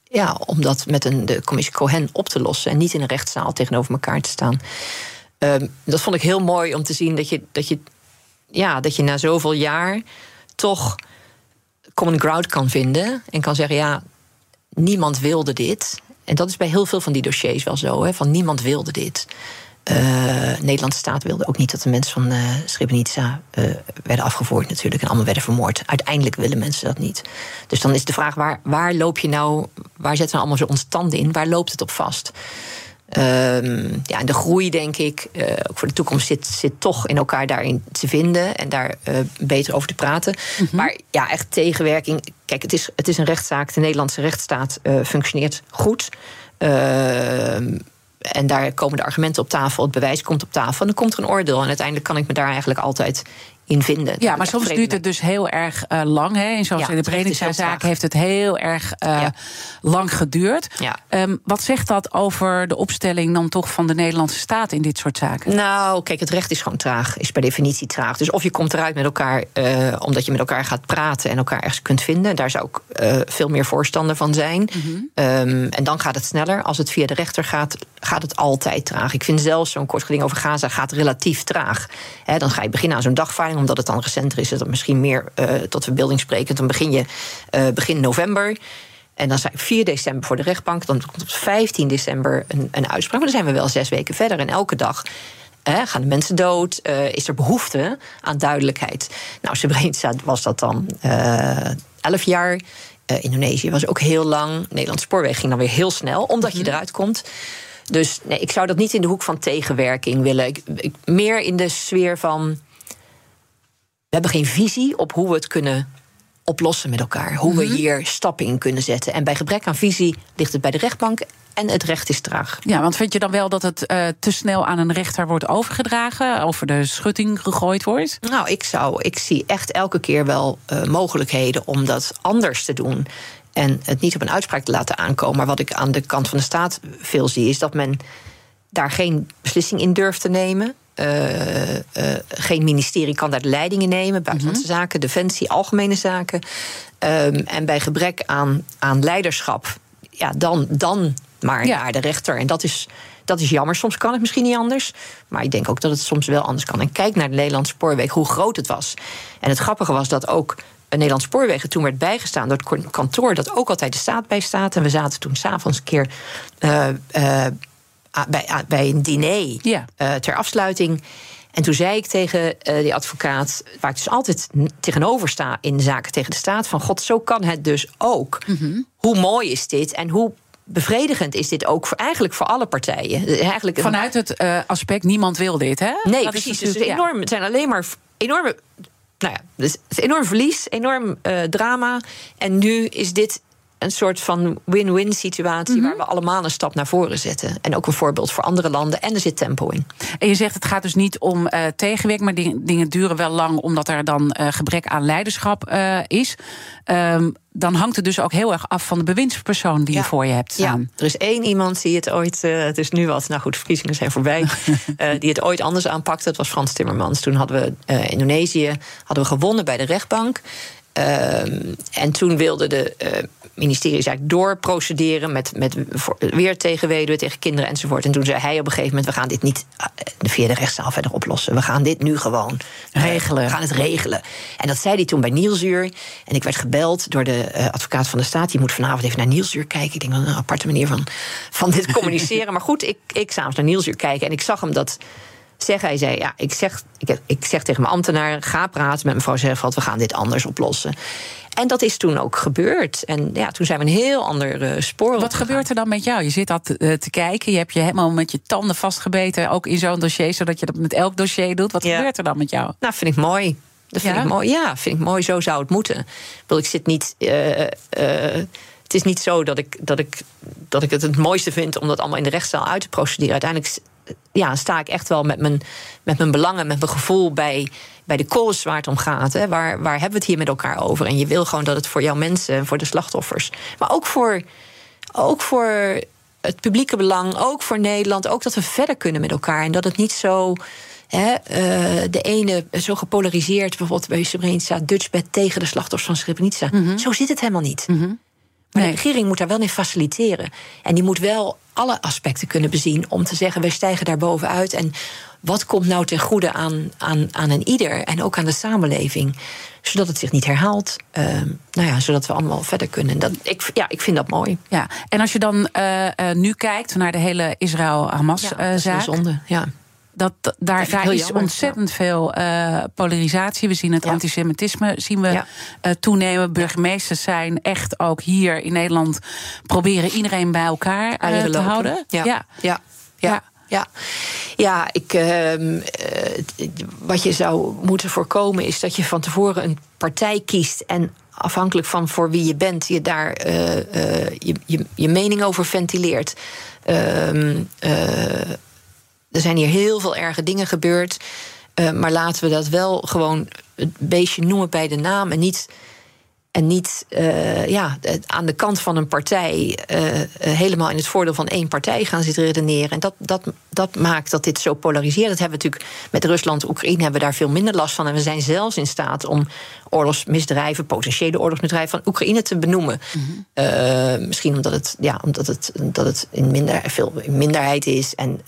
S3: ja, om dat met een, de commissie Cohen op te lossen en niet in een rechtszaal tegenover elkaar te staan. Um, dat vond ik heel mooi om te zien dat je, dat je, ja, dat je na zoveel jaar toch common ground kan vinden en kan zeggen: ja, niemand wilde dit. En dat is bij heel veel van die dossiers wel zo, hè, van niemand wilde dit. Uh, Nederlandse staat wilde ook niet dat de mensen van uh, Srebrenica uh, werden afgevoerd natuurlijk en allemaal werden vermoord. Uiteindelijk willen mensen dat niet. Dus dan is de vraag, waar, waar loop je nou, waar zetten we allemaal zo onze tanden in? Waar loopt het op vast? Um, ja, en de groei, denk ik, ook voor de toekomst zit, zit toch in elkaar daarin te vinden en daar beter over te praten. Mm -hmm. Maar ja, echt tegenwerking. Kijk, het is, het is een rechtszaak. De Nederlandse rechtsstaat functioneert goed. En daar komen de argumenten op tafel, het bewijs komt op tafel. En dan komt er een oordeel. En uiteindelijk kan ik me daar eigenlijk altijd in vinden.
S2: Ja, maar soms duurt het dus heel erg uh, lang. Hè? En zoals
S3: Ja,
S2: in de
S3: traag.
S2: heeft het heel erg uh,
S3: Ja.
S2: lang geduurd.
S3: Ja.
S2: Ehm, wat zegt dat over de opstelling dan toch van de Nederlandse staat in dit soort zaken?
S3: Nou, kijk, het recht is gewoon traag, is per definitie traag. Dus of je komt eruit met elkaar eh, omdat je met elkaar gaat praten en elkaar ergens kunt vinden. Daar zou ik eh, veel meer voorstander van zijn. Ehm, en dan gaat het sneller. Als het via de rechter gaat, gaat het altijd traag. Ik vind zelfs zo'n kort geding over Gaza gaat relatief traag. Hè, dan ga je beginnen aan zo'n dagvaarding, omdat het dan recenter is, is dat misschien meer eh, tot verbeelding sprekend. Dan begin je eh, begin november. En dan zijn 4 december voor de rechtbank. Dan komt op 15 december een, een uitspraak. Maar dan zijn we wel zes weken verder. En elke dag hè, gaan de mensen dood. eh, is er behoefte aan duidelijkheid. Nou, Srebrenica was dat dan eh 11 jaar. Indonesië was ook heel lang. Nederlands spoorweg ging dan weer heel snel, omdat je eruit komt. Dus nee, ik zou dat niet in de hoek van tegenwerking willen. Ik, ik- meer in de sfeer van. We hebben geen visie op hoe we het kunnen oplossen met elkaar. Hoe we hier stappen in kunnen zetten. En bij gebrek aan visie ligt het bij de rechtbank en het recht is traag.
S2: Ja, want vind je dan wel dat het eh, te snel aan een rechter wordt overgedragen, over de schutting gegooid wordt?
S3: Nou, ik, zou, ik zie echt elke keer wel eh, mogelijkheden om dat anders te doen. En het niet op een uitspraak te laten aankomen. Maar wat ik aan de kant van de staat veel zie, is dat men daar geen beslissing in durft te nemen. Eh, eh, geen ministerie kan daar de leiding in nemen. Buitenlandse zaken, defensie, algemene zaken. Ehm, en bij gebrek aan, aan leiderschap, ja, dan, dan maar
S2: Ja.
S3: naar de rechter. En dat is, dat is jammer. Soms kan het misschien niet anders. Maar ik denk ook dat het soms wel anders kan. En kijk naar de Nederlandse spoorweg, hoe groot het was. En het grappige was dat ook een Nederlands spoorwegen toen werd bijgestaan door het kantoor dat ook altijd de staat bijstaat. En we zaten toen s'avonds een keer eh, bij, a- bij een diner
S2: Ja.
S3: eh, ter afsluiting. En toen zei ik tegen eh, die advocaat, waar ik dus altijd tegenover sta in zaken tegen de staat, van god, zo kan het dus ook. Hoe mooi is dit en hoe bevredigend is dit ook voor, eigenlijk voor alle partijen? Eigenlijk een-
S2: Vanuit het eh, aspect, niemand wil dit, hè?
S3: Nee,
S2: Dat
S3: precies. Dus
S2: ja.
S3: enorm, het zijn alleen maar enorme. Nou ja, dus het is enorm verlies, enorm eh, drama. En nu is dit een soort van win-win situatie
S2: Mhm.
S3: waar we allemaal een stap naar voren zetten. En ook een voorbeeld voor andere landen. En er zit tempo in.
S2: En je zegt het gaat dus niet om eh tegenwerk, maar ding- dingen duren wel lang omdat er dan eh, gebrek aan leiderschap eh, is. Ehm, dan hangt het dus ook heel erg af van de bewindspersoon die je voor je hebt staan.
S3: Ja, er is één iemand die het ooit, het is nu wat, nou goed, verkiezingen zijn voorbij, die het ooit anders aanpakte. Dat was Frans Timmermans. Toen hadden we eh, Indonesië hadden we gewonnen bij de rechtbank. Ehm, en toen wilde de eh ministeries eigenlijk doorprocederen met, met weer tegen weduwen, tegen kinderen enzovoort. En toen zei hij op een gegeven moment: we gaan dit niet eh, via de rechtszaal verder oplossen. We gaan dit nu gewoon eh,
S2: Regelen.
S3: we gaan het regelen. En dat zei hij toen bij Nielsuur. En ik werd gebeld door de eh, advocaat van de staat. Die moet vanavond even naar Nielsuur kijken. Ik denk, wel een aparte manier van, van dit communiceren. maar goed, ik, ik s'avonds naar Nielsuur kijken. En ik zag hem dat zeggen. Hij zei, ja, ik zeg, ik, ik zeg tegen mijn ambtenaar... ga praten met mevrouw Zerveld, we gaan dit anders oplossen. En dat is toen ook gebeurd. En ja, toen zijn we een heel ander eh, spoor
S2: Wat gebeurt er dan met jou? Je zit dat eh, te kijken, je hebt je helemaal met je tanden vastgebeten, ook in zo'n dossier, zodat je dat met elk dossier doet. Wat
S3: Ja.
S2: gebeurt er dan met jou?
S3: Nou, vind ik mooi. Dat vind
S2: Ja?
S3: ik mooi. Ja, vind ik mooi. Zo zou het moeten. Ik, ik zit niet. eh, het is niet zo dat ik, dat, ik, dat ik het het mooiste vind om dat allemaal in de rechtszaal uit te procederen. Uiteindelijk ja, sta ik echt wel met mijn, met mijn belangen, met mijn gevoel bij, bij de cause waar het om gaat. Hè. Waar, waar hebben we het hier met elkaar over? En je wil gewoon dat het voor jouw mensen, voor de slachtoffers, maar ook voor, ook voor het publieke belang, ook voor Nederland, ook dat we verder kunnen met elkaar. En dat het niet zo. Hè, eh, de ene zo gepolariseerd, bijvoorbeeld bij Srebrenica, Dutchbed tegen de slachtoffers van Srebrenica. Zo zit het helemaal niet. Maar
S2: Nee.
S3: de regering moet daar wel in faciliteren. En die moet wel alle aspecten kunnen bezien om te zeggen: wij stijgen daar bovenuit. En wat komt nou ten goede aan, aan, aan een ieder en ook aan de samenleving? Zodat het zich niet herhaalt. Ehm, nou ja, zodat we allemaal verder kunnen. Dat, ik, ja, ik vind dat mooi.
S2: Ja, en als je dan eh, eh, nu kijkt naar de hele
S3: Ja, dat is
S2: Israël-Hamas-zaak.
S3: zonde. Ja.
S2: Dat, daar, is
S3: jammer,
S2: ontzettend veel eh, polarisatie. We zien het
S3: Ja.
S2: antisemitisme zien we
S3: Ja.
S2: eh, toenemen. Burgemeesters zijn echt ook hier in Nederland proberen iedereen bij elkaar
S3: Eieren
S2: te houden.
S3: Ja.
S2: ja.
S3: Ja. Ja. Ja, ik, ehm, eh, wat je zou moeten voorkomen is dat je van tevoren een partij kiest en afhankelijk van voor wie je bent, je daar je, je, je mening over ventileert. Eh, er zijn hier heel veel erge dingen gebeurd. Uh, maar laten we dat wel gewoon het beestje noemen bij de naam en niet en niet uh, ja, aan de kant van een partij uh, helemaal in het voordeel van één partij gaan zitten redeneren. En dat, dat, dat maakt dat dit zo polariseert. Dat hebben we natuurlijk met Rusland, Oekraïne hebben we daar veel minder last van. En we zijn zelfs in staat om oorlogsmisdrijven, potentiële oorlogsmisdrijven van Oekraïne te benoemen. Mm -hmm. uh, misschien omdat het, ja, omdat het, dat het in, minder, veel in minderheid is en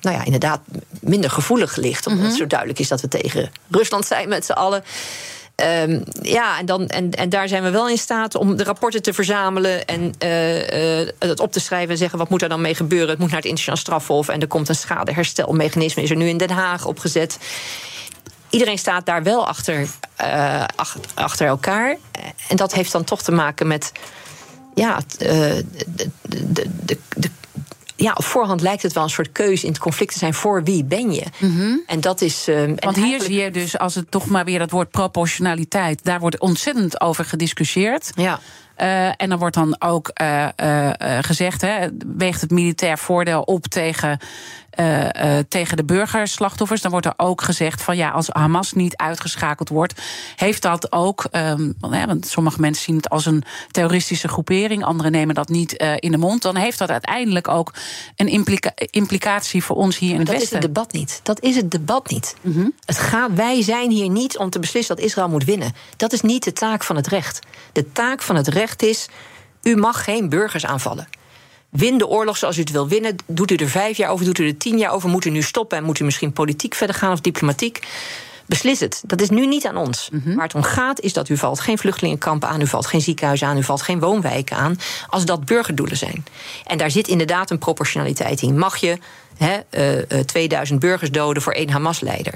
S3: nou ja, inderdaad minder gevoelig ligt. Omdat mm -hmm. het zo duidelijk is dat we tegen Rusland zijn met z'n allen. Um, ja, en, dan, en, en daar zijn we wel in staat om de rapporten te verzamelen en uh, het op te schrijven en zeggen wat moet er dan mee gebeuren. Het moet naar het internationaal strafhof en er komt een schadeherstelmechanisme, is er nu in Den Haag opgezet. Iedereen staat daar wel achter, uh, achter elkaar. En dat heeft dan toch te maken met ja, de, de, de, de ja, op voorhand lijkt het wel een soort keuze in het conflict te zijn voor wie ben je.
S2: Mm -hmm.
S3: En dat is. Uh,
S2: Want hier eigenlijk... zie je dus, als het toch maar weer dat woord proportionaliteit, daar wordt ontzettend over gediscussieerd.
S3: Ja.
S2: Uh, en dan wordt dan ook uh, uh, gezegd: hè, weegt het militair voordeel op tegen, tegen de burgerslachtoffers. Dan wordt er ook gezegd: van ja, als Hamas niet uitgeschakeld wordt, heeft dat ook. Um, want sommige mensen zien het als een terroristische groepering, anderen nemen dat niet in de mond. Dan heeft dat uiteindelijk ook een implica implicatie voor ons hier in het
S3: dat
S2: Westen.
S3: Dat is het debat niet. Dat is het debat niet.
S2: Mm -hmm.
S3: het gaat, wij zijn hier niet om te beslissen dat Israël moet winnen. Dat is niet de taak van het recht. De taak van het recht is: u mag geen burgers aanvallen. Win de oorlog zoals u het wil winnen. Doet u er vijf jaar over, doet u er tien jaar over? Moet u nu stoppen en moet u misschien politiek verder gaan of diplomatiek? Beslis het. Dat is nu niet aan ons.
S2: Mhm.
S3: Waar het om gaat is dat u valt geen vluchtelingenkampen aan, u valt geen ziekenhuizen aan, u valt geen woonwijken aan, als dat burgerdoelen zijn. En daar zit inderdaad een proportionaliteit in. Mag je he, uh, 2000 burgers doden voor één Hamas-leider?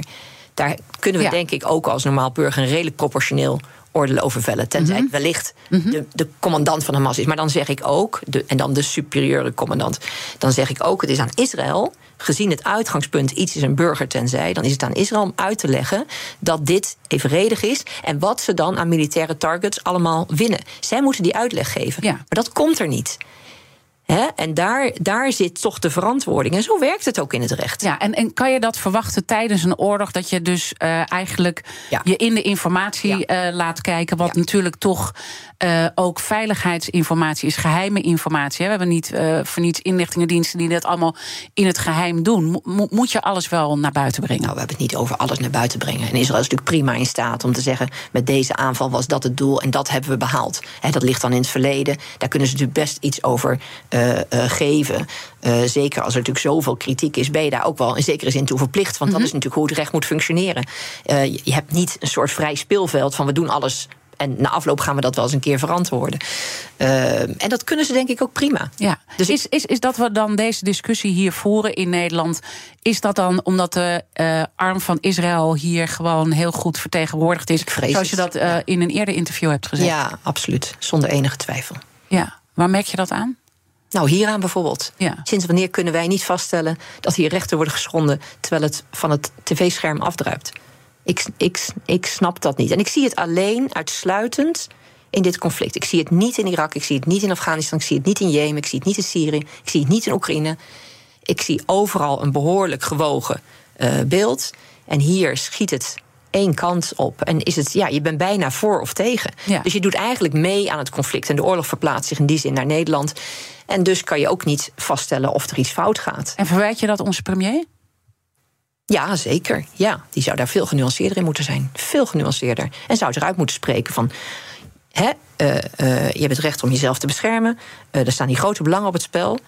S3: Daar kunnen we
S2: Ja.
S3: denk ik ook als normaal burger een redelijk proportioneel oordeel over vellen. Tenzij
S2: Mhm.
S3: het wellicht de, de commandant van Hamas is. Maar dan zeg ik ook, de, en dan de superieure commandant, dan zeg ik ook: het is aan Israël, gezien het uitgangspunt iets is een burger tenzij, dan is het aan Israël om uit te leggen dat dit evenredig is en wat ze dan aan militaire targets allemaal winnen. Zij moeten die uitleg geven.
S2: Ja.
S3: Maar dat komt er niet. Hè? En daar, daar zit toch de verantwoording. En zo werkt het ook in het recht.
S2: Ja, en, en kan je dat verwachten tijdens een oorlog? Dat je dus eh, eigenlijk
S3: Ja.
S2: je in de informatie
S3: Ja.
S2: eh, laat kijken. Wat
S3: Ja.
S2: natuurlijk toch eh, ook veiligheidsinformatie is, geheime informatie. hè. We hebben niet eh voor niets inlichtingendiensten die dat allemaal in het geheim doen. Mo- mo- moet je alles wel naar buiten brengen?
S3: Nou, we hebben het niet over alles naar buiten brengen. En Israël is natuurlijk prima in staat om te zeggen: met deze aanval was dat het doel en dat hebben we behaald. Hè, dat ligt dan in het verleden. Daar kunnen ze natuurlijk best iets over eh, geven. Zeker als er natuurlijk zoveel kritiek is, ben je daar ook wel in zekere zin toe verplicht. Want dat is natuurlijk hoe het recht moet functioneren. Je hebt niet een soort vrij speelveld van we doen alles. En na afloop gaan we dat wel eens een keer verantwoorden. Eh, en dat kunnen ze denk ik ook prima.
S2: Ja,
S3: Dus
S2: is, is, is dat we dan deze discussie hier voeren in Nederland? Is dat dan omdat de eh, arm van Israël hier gewoon heel goed vertegenwoordigd is?
S3: vrees
S2: Zoals je dat eh, in een eerder interview hebt gezegd.
S3: Ja, absoluut. Zonder enige twijfel.
S2: ja. Waar merk je dat aan?
S3: Nou, hieraan bijvoorbeeld.
S2: Ja.
S3: Sinds wanneer kunnen wij niet vaststellen dat hier rechten worden geschonden terwijl het van het tv-scherm afdruipt? Ik, ik, ik snap dat niet. En ik zie het alleen uitsluitend in dit conflict. Ik zie het niet in Irak, ik zie het niet in Afghanistan, ik zie het niet in Jemen, ik zie het niet in Syrië, ik zie het niet in Oekraïne. Ik zie overal een behoorlijk gewogen eh, beeld. En hier schiet het één kant op. En is het, ja, je bent bijna voor of tegen.
S2: Ja.
S3: Dus je doet eigenlijk mee aan het conflict. En de oorlog verplaatst zich in die zin naar Nederland. En dus kan je ook niet vaststellen of er iets fout gaat.
S2: En verwijt je dat onze premier?
S3: Ja, zeker. Ja, die zou daar veel genuanceerder in moeten zijn. Veel genuanceerder. En zou eruit moeten spreken van. Hè, eh, eh, je hebt het recht om jezelf te beschermen. Eh, er staan hier grote belangen op het spel.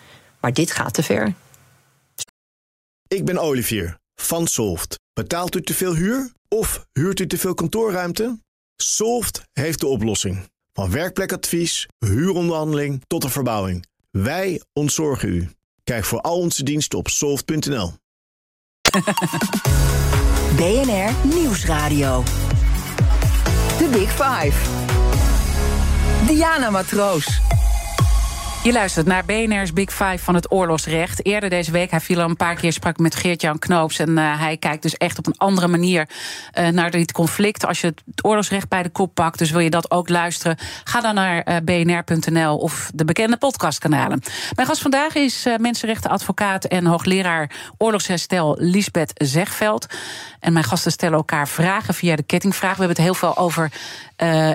S3: Maar dit gaat te ver.
S4: Ik ben Olivier van Solft. Betaalt u te veel huur of huurt u te veel kantoorruimte? Solft heeft de oplossing. Van werkplekadvies, huuronderhandeling tot de verbouwing. Wij ontzorgen u. Kijk voor al onze diensten op soft.nl.
S1: BNR Nieuwsradio. The Big Five. Diana Matroos.
S2: Je luistert naar BNR's Big Five van het oorlogsrecht. Eerder deze week, hij viel al een paar keer, sprak met Geert-Jan Knoops. En uh, hij kijkt dus echt op een andere manier uh, naar dit conflict. Als je het oorlogsrecht bij de kop pakt, dus wil je dat ook luisteren... ga dan naar uh, bnr.nl of de bekende podcastkanalen. Mijn gast vandaag is mensenrechtenadvocaat en hoogleraar oorlogsherstel Lisbeth Zegveld. En mijn gasten stellen elkaar vragen via de kettingvraag. We hebben het heel veel over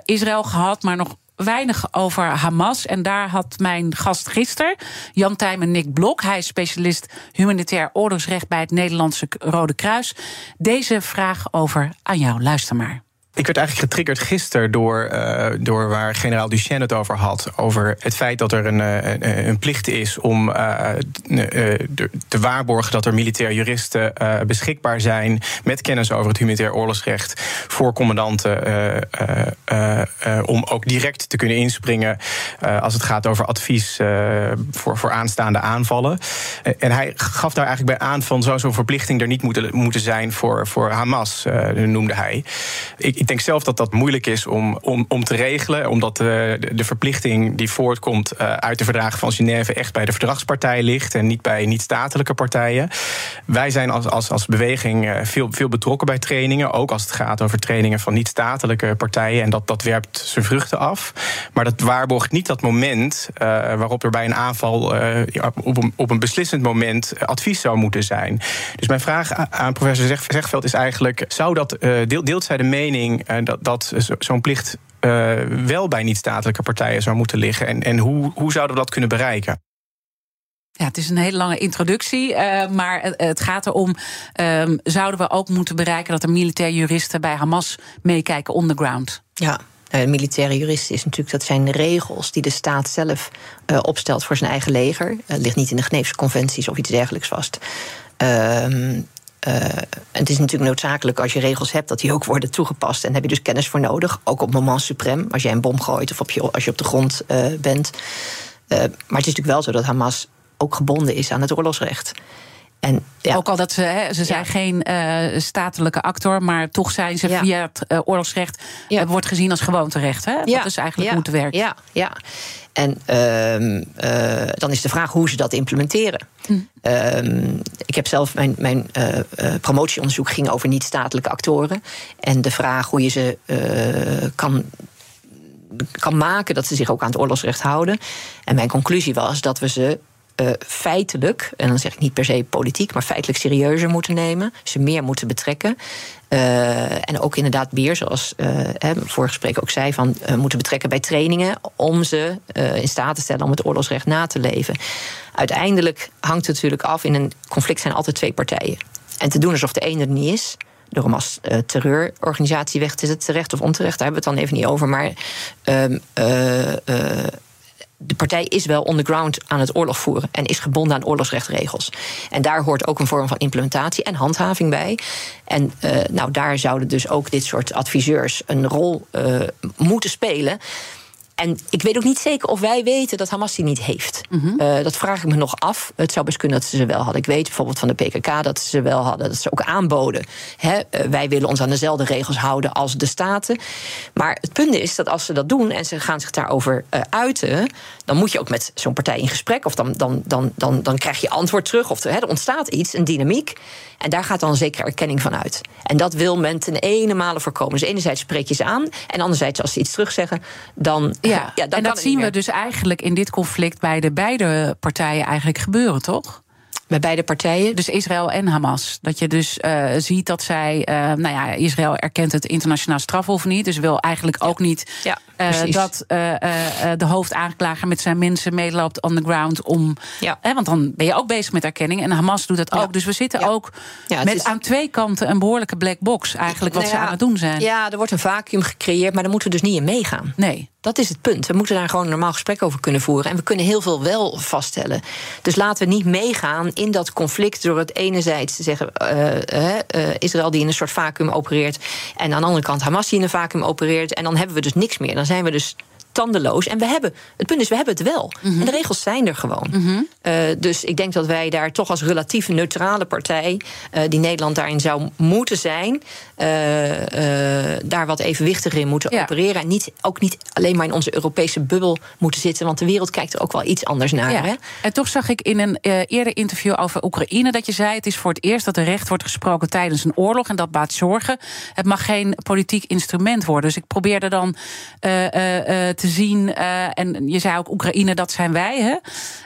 S2: Israël gehad, maar nog weinig over Hamas. En daar had mijn gast gisteren, Jan Tijmen Nick Blok... hij is specialist humanitair oorlogsrecht bij het Nederlandse Rode Kruis... deze vraag over aan jou. Luister maar.
S5: Ik werd eigenlijk getriggerd gisteren door, uh, door waar generaal Duchesne het over had. Over het feit dat er een, eh, een, een plicht is om te waarborgen dat er militair juristen beschikbaar zijn. met kennis over het humanitair oorlogsrecht. voor commandanten. om ook direct te kunnen inspringen. als het gaat over advies voor, voor aanstaande aanvallen. en hij gaf daar eigenlijk bij aan van zo'n verplichting er niet moeten, moeten zijn voor, voor Hamas, noemde hij. Ik denk zelf dat dat moeilijk is om, om, om te regelen, omdat de, de verplichting die voortkomt uh, uit de verdragen van Genève echt bij de verdragspartij ligt en niet bij niet-statelijke partijen. Wij zijn als, als, als beweging uh, veel, veel betrokken bij trainingen, ook als het gaat over trainingen van niet-statelijke partijen. En dat, dat werpt zijn vruchten af. Maar dat waarborgt niet dat moment uh, waarop er bij een aanval op, een, op een beslissend moment advies zou moeten zijn. Dus mijn vraag aan professor Zegveld is eigenlijk: zou dat deelt zij de mening dat, dat zo'n plicht uh, wel bij niet-statelijke partijen zou moeten liggen? En, en hoe, hoe zouden we dat kunnen bereiken?
S2: Ja, het is een hele lange introductie, uh, maar het, het, gaat erom: um, zouden we ook moeten bereiken dat er militair juristen bij Hamas meekijken on the ground?
S3: Ja. De militaire juristen is natuurlijk, dat zijn de regels die de staat zelf uh, opstelt voor zijn eigen leger. Uh, ligt niet in de Geneefse conventies of iets dergelijks vast. Uh, het is natuurlijk noodzakelijk als je regels hebt dat die ook worden toegepast. En daar heb je dus kennis voor nodig. Ook op moment suprem, als jij een bom gooit of op als je op de grond uh, bent. Uh, maar het is natuurlijk wel zo dat Hamas ook gebonden is aan het oorlogsrecht.
S2: En, ja. Ook al dat ze, hè, ze zijn ja. geen uh, statelijke actor, maar toch zijn ze ja. via het uh, oorlogsrecht uh, wordt gezien als gewoonterecht. Hè? Dat is eigenlijk hoe het werkt.
S3: Ja, ja. En uh, dan is de vraag hoe ze dat implementeren. Hm. ik heb zelf mijn, mijn promotieonderzoek ging over niet-statelijke actoren. En de vraag hoe je ze kan kan maken dat ze zich ook aan het oorlogsrecht houden. En mijn conclusie was dat we ze uh, feitelijk, en dan zeg ik niet per se politiek, maar feitelijk serieuzer moeten nemen, ze meer moeten betrekken. Uh, en ook inderdaad meer, zoals uh, hè, vorige gesprek ook zei, van moeten betrekken bij trainingen om ze in staat te stellen om het oorlogsrecht na te leven. Uiteindelijk hangt het natuurlijk af, in een conflict zijn altijd twee partijen. En te doen alsof de ene er niet is, door hem als terreurorganisatie weg te zetten, terecht of onterecht, daar hebben we het dan even niet over. Maar uh, de partij is wel on the ground aan het oorlog voeren en is gebonden aan oorlogsrechtregels. En daar hoort ook een vorm van implementatie en handhaving bij. En uh, nou, daar zouden dus ook dit soort adviseurs een rol uh, moeten spelen. En ik weet ook niet zeker of wij weten dat Hamas die niet heeft. Mm -hmm. uh, dat vraag ik me nog af. Het zou best kunnen dat ze ze wel hadden. Ik weet bijvoorbeeld van de PKK dat ze ze wel hadden. Dat ze ook aanboden. Hè, uh, wij willen ons aan dezelfde regels houden als de staten. Maar het punt is dat als ze dat doen en ze gaan zich daarover uh, uiten. dan moet je ook met zo'n partij in gesprek. Of dan, dan, dan, dan, dan krijg je antwoord terug. Of er ontstaat iets, een dynamiek. En daar gaat dan zeker erkenning van uit. En dat wil men ten ene male voorkomen. Dus enerzijds spreek je ze aan. En anderzijds, als ze iets terugzeggen, dan.
S2: Ja, ja dan en dat zien we dus eigenlijk in dit conflict bij de beide partijen eigenlijk gebeuren, toch?
S3: Bij beide partijen.
S2: Dus Israël en Hamas. Dat je dus uh, ziet dat zij. Uh, nou ja, Israël erkent het internationaal strafhof niet. Dus wil eigenlijk ook niet ja, uh, dat de hoofdaanklager met zijn mensen meeloopt on the ground. Om, ja. want dan ben je ook bezig met erkenning. En Hamas doet dat ook. Dus we zitten ook met is... aan twee kanten een behoorlijke black box. Eigenlijk wat nou ze aan het doen zijn.
S3: Ja, er wordt een vacuüm gecreëerd. Maar daar moeten we dus niet in meegaan.
S2: Nee.
S3: Dat is het punt. We moeten daar gewoon een normaal gesprek over kunnen voeren. En we kunnen heel veel wel vaststellen. Dus laten we niet meegaan in dat conflict door het enerzijds te zeggen: uh, uh, Israël die in een soort vacuüm opereert. En aan de andere kant Hamas die in een vacuüm opereert. En dan hebben we dus niks meer. Dan zijn we dus tandeloos. En we hebben, het punt is, we hebben het wel.
S2: Mhm.
S3: En de regels zijn er gewoon. Eh, dus ik denk dat wij daar toch als relatief neutrale partij, eh, die Nederland daarin zou moeten zijn, eh, daar wat evenwichtiger in moeten
S2: Ja.
S3: opereren. En niet, ook niet alleen maar in onze Europese bubbel moeten zitten, want de wereld kijkt er ook wel iets anders naar.
S2: Ja.
S3: Hè?
S2: En toch zag ik in een eerder interview over Oekraïne dat je zei: het is voor het eerst dat er recht wordt gesproken tijdens een oorlog en dat baat zorgen. Het mag geen politiek instrument worden. Dus ik probeerde dan te zien, eh, en je zei ook Oekraïne, dat zijn wij. Hè?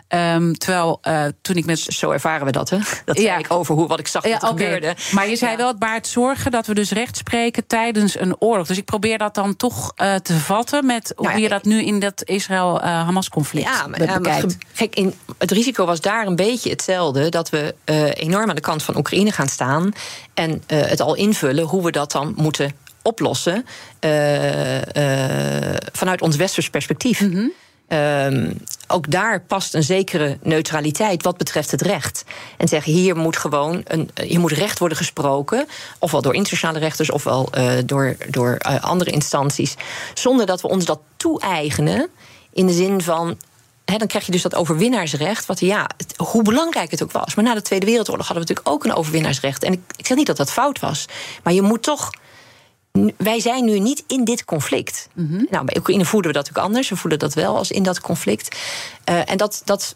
S2: Ehm, terwijl eh, toen ik met.
S3: Zo ervaren we dat, hè? Dat zei
S2: Ja.
S3: ik over hoe, wat ik zag
S2: Ja,
S3: dat
S2: oké.
S3: gebeurde.
S2: Maar je zei
S3: Ja.
S2: wel, het baart zorgen dat we dus recht spreken tijdens een oorlog. Dus ik probeer dat dan toch eh, te vatten met hoe
S3: Nou
S2: je dat nu in dat Israël-Hamas-conflict
S3: Ja, maar,
S2: bekijkt.
S3: ja, maar ge- kijk, in, het risico was daar een beetje hetzelfde. Dat we enorm aan de kant van Oekraïne gaan staan. En het al invullen hoe we dat dan moeten oplossen. eh, eh, vanuit ons westers perspectief. Ehm, ook daar past een zekere neutraliteit wat betreft het recht. En zeggen, hier moet gewoon een, hier moet recht worden gesproken. Ofwel door internationale rechters, ofwel eh, door, door andere instanties. Zonder dat we ons dat toe-eigenen. In de zin van. Dan krijg je dus dat overwinnaarsrecht. Wat ja, het- hoe belangrijk het ook was. Maar na de Tweede Wereldoorlog hadden we natuurlijk ook een overwinnaarsrecht. En ik, ik zeg niet dat dat fout was. Maar je moet toch wij zijn nu niet in dit conflict. Nou, bij Oekraïne voelen we dat ook anders. We voelen dat wel als in dat conflict. Eh, en dat, dat,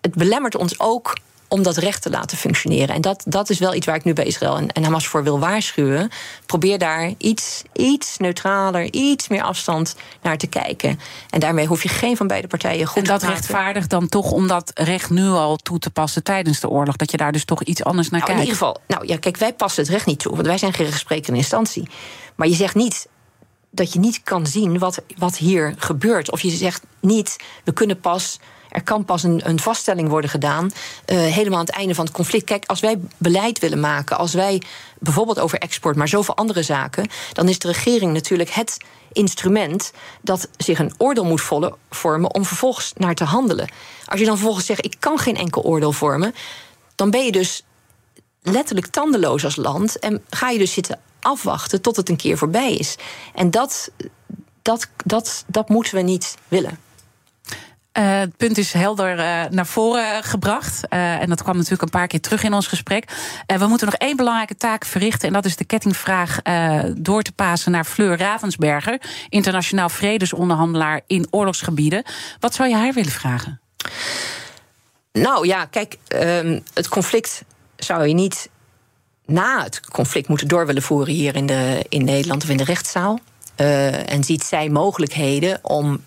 S3: het belemmert ons ook om dat recht te laten functioneren. En dat, dat is wel iets waar ik nu bij Israël en, en Hamas voor wil waarschuwen. Probeer daar iets, iets neutraler, iets meer afstand naar te kijken. En daarmee hoef je geen van beide partijen goed
S2: En dat
S3: te praten.
S2: rechtvaardigt dan toch om dat recht nu al toe te passen tijdens de oorlog. Dat je daar dus toch iets anders naar
S3: Nou, in
S2: kijkt.
S3: ieder geval, nou ja, kijk, wij passen het recht niet toe, want wij zijn geen rechtsprekende instantie. Maar je zegt niet dat je niet kan zien wat, wat hier gebeurt. Of je zegt niet, we kunnen pas. Er kan pas een, een vaststelling worden gedaan. eh, helemaal aan het einde van het conflict. Kijk, als wij beleid willen maken. Als wij bijvoorbeeld over export, maar zoveel andere zaken. dan is de regering natuurlijk het instrument. dat zich een oordeel moet vormen. om vervolgens naar te handelen. Als je dan vervolgens zegt: ik kan geen enkel oordeel vormen. dan ben je dus letterlijk tandeloos als land. En ga je dus zitten afwachten tot het een keer voorbij is. En dat, dat, dat, dat moeten we niet willen.
S2: Eh, het punt is helder eh, naar voren gebracht. Eh, en dat kwam natuurlijk een paar keer terug in ons gesprek. We moeten nog één belangrijke taak verrichten. En dat is de kettingvraag door te passen naar Fleur Ravensberger. Internationaal vredesonderhandelaar in oorlogsgebieden. Wat zou je haar willen vragen?
S3: Nou ja, kijk, ehm, het conflict zou je niet na het conflict moeten door willen voeren hier in, de, in Nederland of in de rechtszaal. Eh, en ziet zij mogelijkheden om,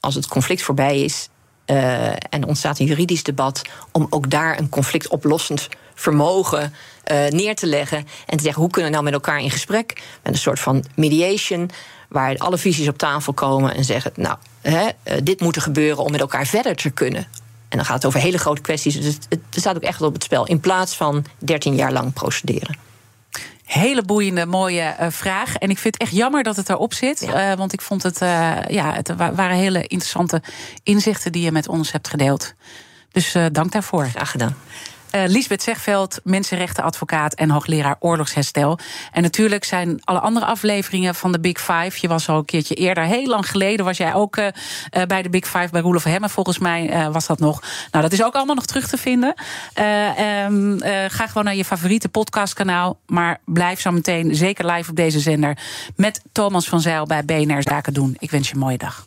S3: als het conflict voorbij is eh, en ontstaat een juridisch debat, om ook daar een conflictoplossend vermogen eh, neer te leggen. En te zeggen, hoe kunnen we nou met elkaar in gesprek? Met een soort van mediation, waar alle visies op tafel komen en zeggen, nou, hè, dit moet er gebeuren om met elkaar verder te kunnen. En dan gaat het over hele grote kwesties. Dus het, staat ook echt op het spel. In plaats van 13 jaar lang procederen.
S2: Hele boeiende, mooie eh, vraag. En ik vind het echt jammer dat het erop zit. eh, want ik vond het, eh, ja, het wa- waren hele interessante inzichten die je met ons hebt gedeeld. Dus dank daarvoor.
S3: Graag gedaan.
S2: Eh Lisbeth Zegveld, mensenrechtenadvocaat en hoogleraar oorlogsherstel. En natuurlijk zijn alle andere afleveringen van de Big Five. Je was al een keertje eerder, heel lang geleden, was jij ook eh, eh, bij de Big Five bij Roelof Hemmen. Volgens mij was dat nog. Nou, dat is ook allemaal nog terug te vinden. Eh, ehm, eh, ga gewoon naar je favoriete podcastkanaal. Maar blijf zo meteen zeker live op deze zender met Thomas van Zijl bij BNR Zaken doen. Ik wens je een mooie dag.